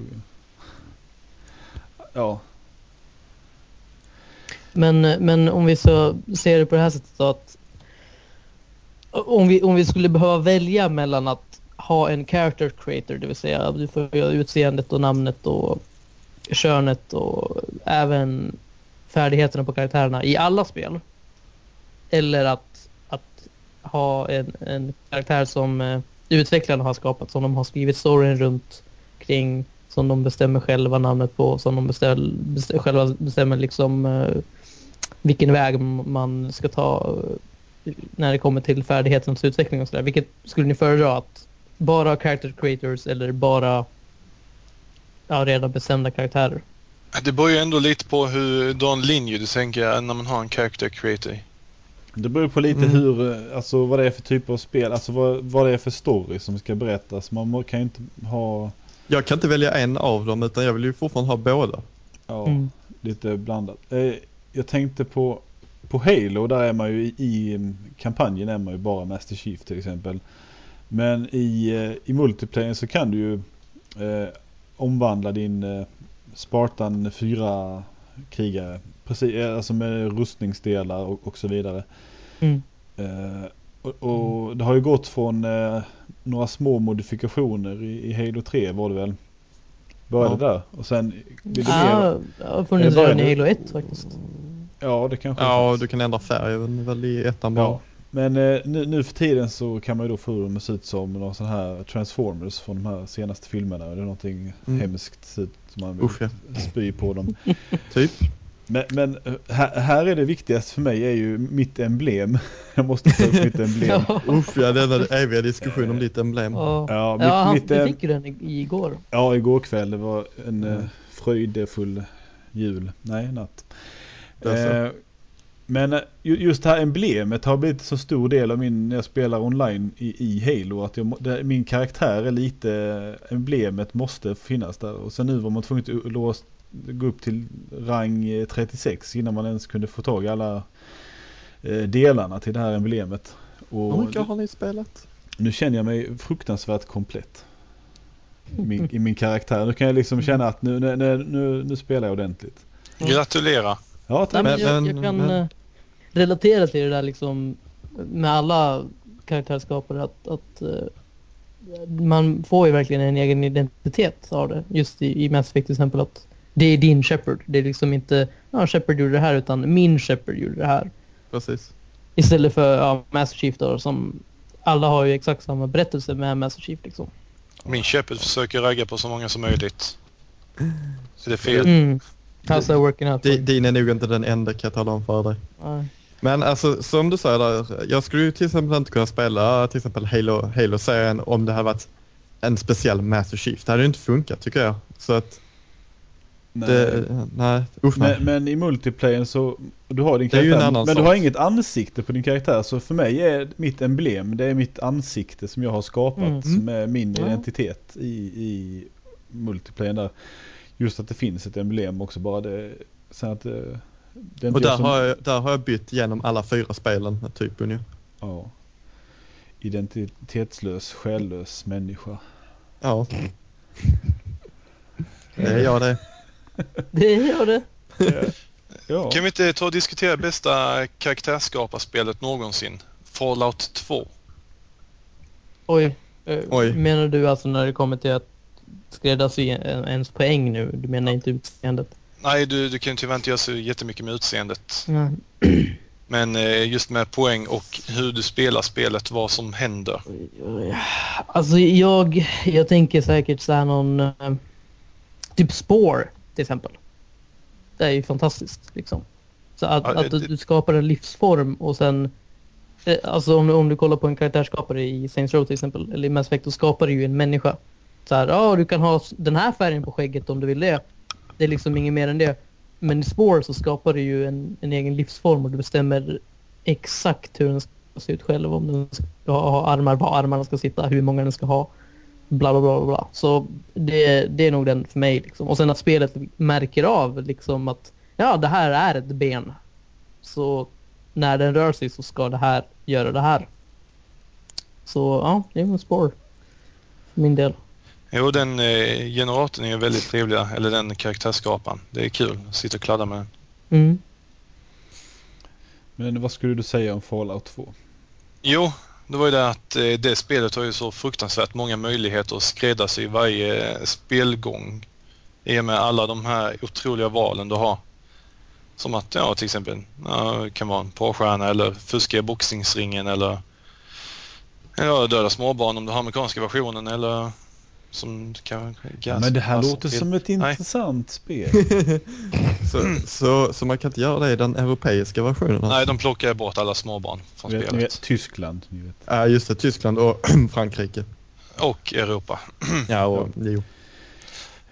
Ja. Men, men om vi så ser det på det här sättet då att om vi, om vi skulle behöva välja mellan att ha en character creator, det vill säga du får göra utseendet och namnet och könet och även färdigheterna på karaktärerna i alla spel. Eller att, att ha en, en karaktär som eh, utvecklarna har skapat, som de har skrivit storyn runt kring, som de bestämmer själva namnet på, som de beställ, bestäm, själva bestämmer liksom eh, vilken väg man ska ta eh, när det kommer till färdighetens utveckling och sådär. Vilket skulle ni föredra? Att bara ha character creators eller bara ja, redan bestämda karaktärer? Det beror ju ändå lite på hur den linje du tänker när man har en character creator. Det beror på lite Mm. hur, eh, alltså vad det är för typ av spel, alltså vad, vad det är för story som ska berättas. Man kan ju inte ha, Jag kan inte välja en av dem utan jag vill ju fortfarande ha båda. ja, Mm. lite blandat. Jag tänkte på, på Halo, där är man ju i, i mm, kampanjen är man ju bara Master Chief till exempel. Men i, eh, i multiplayer så kan du ju eh, omvandla din eh, Spartan 4 krigare. Precis, eh, alltså med rustningsdelar och, och så vidare. Mm. Eh, och, och det har ju gått från eh, några små modifikationer i, i Halo 3 var det väl. Började där och sen blir det mer. Ja, det har funnits redan i bara- Halo 1 faktiskt. Ja det kanske Ja, du kan ändra färgen väl i ettan bara. Ja. Men eh, nu, nu för tiden så kan man ju då få dem att se ut som någon sån här Transformers från de här senaste filmerna. Det är någonting Mm. hemskt ut som man vill Usch ja. spy på dem. Typ. Men, men eh, här, här är det viktigaste för mig är ju mitt emblem. Jag måste ta upp mitt emblem. ja, Usch ja, denna eviga diskussion om ditt emblem. ja. Ja, mitt, ja han, mitt, du fick ju den i- igår. Ja, igår kväll. Det var en Mm. fröjdefull jul. Nej, natt. Eh, men eh, ju- just det här emblemet har blivit så stor del av min, när jag spelar online i, i Halo, att jag, det, min karaktär är lite, emblemet måste finnas där. Och sen nu var man tvungen att lås, gå upp till rang eh, 36 innan man ens kunde få tag i alla eh, delarna till det här emblemet. Hur Och mycket har ni spelat? nu känner jag mig fruktansvärt komplett. I min, I min karaktär. Nu kan jag liksom känna att nu, nu, nu, nu, spelar jag ordentligt. Ja. Gratulera! Ja, Nej, tack. men jag, jag kan men- eh, relatera till det där liksom med alla karaktärsskapare att, att eh, man får ju verkligen en egen identitet av det. Just i, i Mass Effect till exempel att det är din Shepard. Det är liksom inte ja, Shepard gjorde det här utan min Shepard gjorde det här. Precis. Istället för ja, Master Chief då som alla har ju exakt samma berättelse med Master Chief liksom. Min Shepard försöker ragga på så många som möjligt. Så det är fel. Mm. How's that working out? Di- Din är nog inte den enda kan jag tala om för dig. Nej. Men alltså som du säger där, jag skulle ju till exempel inte kunna spela till exempel Halo, Halo-serien om det hade varit en speciell Master Chief. Det hade ju inte funkat tycker jag. Så att Nej. det, nej, usch nej. Men, men i multiplayer så, du har din Det är ju karaktär, men du sak. har inget ansikte på din karaktär. Så för mig är mitt emblem, det är mitt ansikte som jag har skapat Mm. är min Ja. identitet i, i multiplayer där. Just att det finns ett emblem också bara det, Så att, eh, det är inte Och jag där som, har, jag, där har jag bytt genom alla fyra spelen, typ ungefär. Ja. Identitetslös, själlös människa. Ja. Det är jag det. Det gör det. Ja. Kan vi inte ta och diskutera bästa karaktärsskaparspelet någonsin? Fallout 2. Oj. Eh, Oj. Menar du alltså när det kommer till att skräddarsy en- ens poäng nu? Du menar inte utseendet? Nej, du, du kan tyvärr inte göra så jättemycket med utseendet. Nej. Men eh, just med poäng och hur du spelar spelet, vad som händer. Alltså jag, jag tänker säkert så här någon... eh, Typ Spore till exempel. Det är ju fantastiskt liksom. Så att, Ja, att du, det- du skapar en livsform och sen... eh, Alltså om, om du kollar på en karaktärsskapare i Saints Row till exempel, eller i Mass Effect, då skapar du ju en människa. Så här, ja du kan ha den här färgen på skägget om du vill det. Det är liksom inget mer än det. Men i Spore så skapar du ju en, en egen livsform och du bestämmer exakt hur den ska se ut själv. Om den ska ha, armar, var armarna ska sitta, hur många den ska ha. Bla bla bla bla, bla. Så det, det är nog den för mig. Liksom. Och sen att spelet märker av liksom att ja, det här är ett ben. Så när den rör sig så ska det här göra det här. Så ja, det är en spår. För min del. Jo, den eh, generatorn är väldigt trevlig, eller den karaktärsskaparen. Det är kul att sitta och kladda med den. Mm. Men vad skulle du säga om Fallout 2? Jo, det var ju det att eh, det spelet har ju så fruktansvärt många möjligheter att skräddarsy varje eh, spelgång. I och med alla de här otroliga valen du har. Som att, ja till exempel, ja, kan vara en porrstjärna eller fuska i boxningsringen eller ja, döda småbarn om du har amerikanska versionen eller som kan... Men det här alltså, låter till- som ett Nej. intressant spel. Så, så, så man kan inte göra det i den europeiska versionen? alltså? Nej, de plockar bort alla småbarn från vet, ni spelet. vet, Tyskland. Ni vet. Ja, just det. Tyskland och Frankrike. Och Europa. Ja, och jo.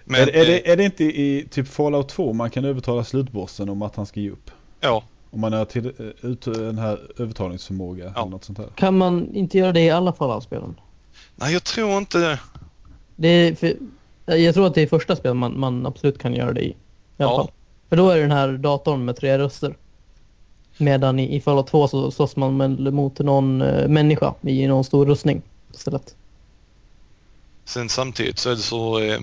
Men, är, är, eh, det, är det inte i typ Fallout 2 man kan övertala slutbossen om att han ska ge upp? Ja, Om man har till, eh, ut den här övertalningsförmåga Ja. eller något sånt här. Kan man inte göra det i alla Fallout-spelen? nej jag tror inte det. Det är för, jag tror att det är första spel man, man absolut kan göra det i. I alla Ja. fall. För då är det den här datorn med tre röster. Medan i, i Fallout 2 så slåss man med, mot någon eh, människa i någon stor rustning istället. Sen samtidigt så är det så, eh,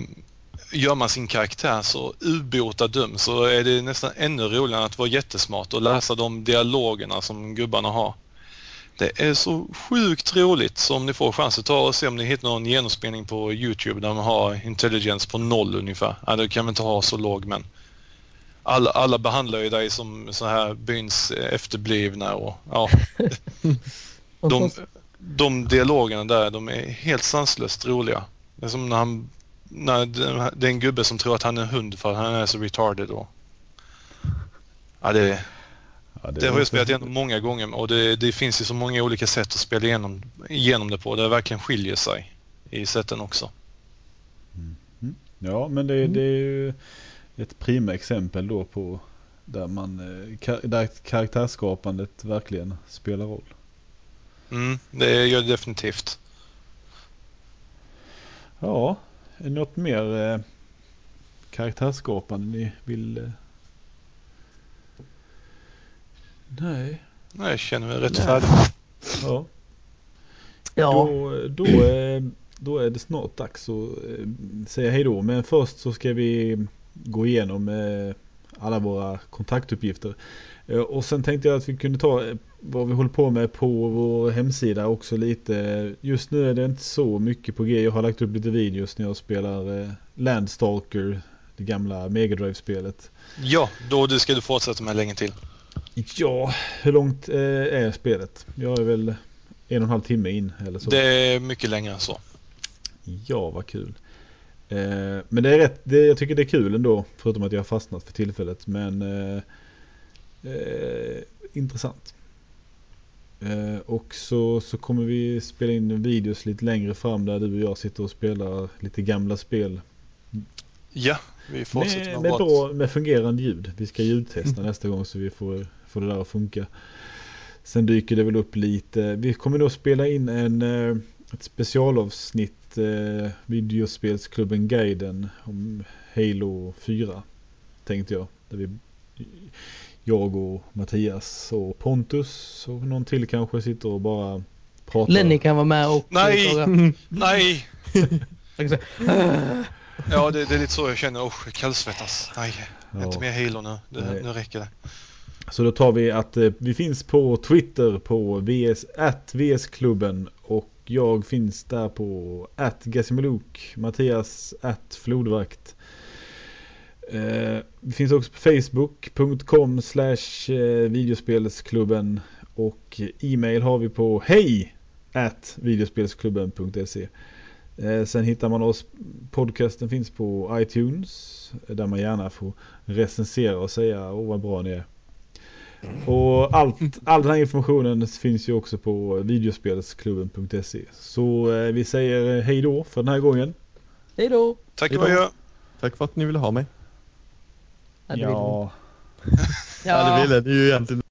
gör man sin karaktär så ubåta dum så är det nästan ännu roligare att vara jättesmart och läsa de dialogerna som gubbarna har. Det är så sjukt roligt så om ni får chans att ta och se om ni hittar någon genomspelning på Youtube där man har intelligence på noll ungefär. Ja, det kan man inte ha så låg men alla, alla behandlar ju dig som så här byns efterblivna och ja, de, de dialogerna där, de är helt sanslöst roliga. Det är som när han, när det är en gubbe som tror att han är en hund för att han är så retarded och Ja, det, Ja, det har jag spelat igenom många gånger och det, det finns ju så många olika sätt att spela igenom, igenom det på. Det verkligen skiljer sig i sätten också. Ja, men det, Mm. det är ju ett prima exempel då på där man eh, där karaktärsskapandet verkligen spelar roll. Mm, det gör det definitivt. Ja, är det något mer eh, karaktärsskapande ni vill? Eh... Nej. Nej, Jag känner mig rätt Nej. färdig. Ja. Ja, Då, då, då är det snart dags att eh, säga hej då. Men först så ska vi gå igenom eh, alla våra kontaktuppgifter. Eh, Och sen tänkte jag att vi kunde ta vad vi håller på med på vår hemsida också lite. Just nu är det inte så mycket på G. Jag har lagt upp lite videos när jag spelar Landstalker, det gamla Mega Drive-spelet. Ja, då det ska du fortsätta med länge till. Ja, hur långt eh, är spelet? Jag är väl en och en halv timme in eller så. Det är mycket längre än så. Ja, vad kul. Eh, men det är rätt, det, jag tycker det är kul ändå. Förutom att jag har fastnat för tillfället. Men eh, eh, intressant. Eh, och så, så kommer vi spela in videos lite längre fram där du och jag sitter och spelar lite gamla spel. Ja, vi fortsätter Med, med, bra, med fungerande ljud. Vi ska ljudtesta nästa gång så vi får, får det där att funka. Sen dyker det väl upp lite. Vi kommer då spela in en, eh, ett specialavsnitt eh, Videospelsklubben Guiden om Halo 4. Tänkte jag. Där vi jag och Mattias och Pontus och någon till kanske sitter och bara pratar. Lenny kan vara med och... Nej! Nej! Ja, det, det är lite så jag känner. Usch, kallsvettas. Nej, Ja. inte mer Halo nu. Det, nu räcker det. Så då tar vi att eh, vi finns på Twitter på VS, at VS-klubben och jag finns där på at Mattias at Flodvakt. Eh, vi finns också på Facebook.com slash eh, videospelsklubben och e-mail har vi på hej at videospelsklubben.se. Eh, sen hittar man oss, podcasten finns på iTunes där man gärna får recensera och säga åh vad bra ni är. Och allt, all den här informationen finns ju också på videospelsklubben.se. Så eh, vi säger hej då för den här gången. Hej då! Tack Hejdå. och adjö. Tack för att ni ville ha mig. Ja, vi. Ja, det ville ni ju egentligen.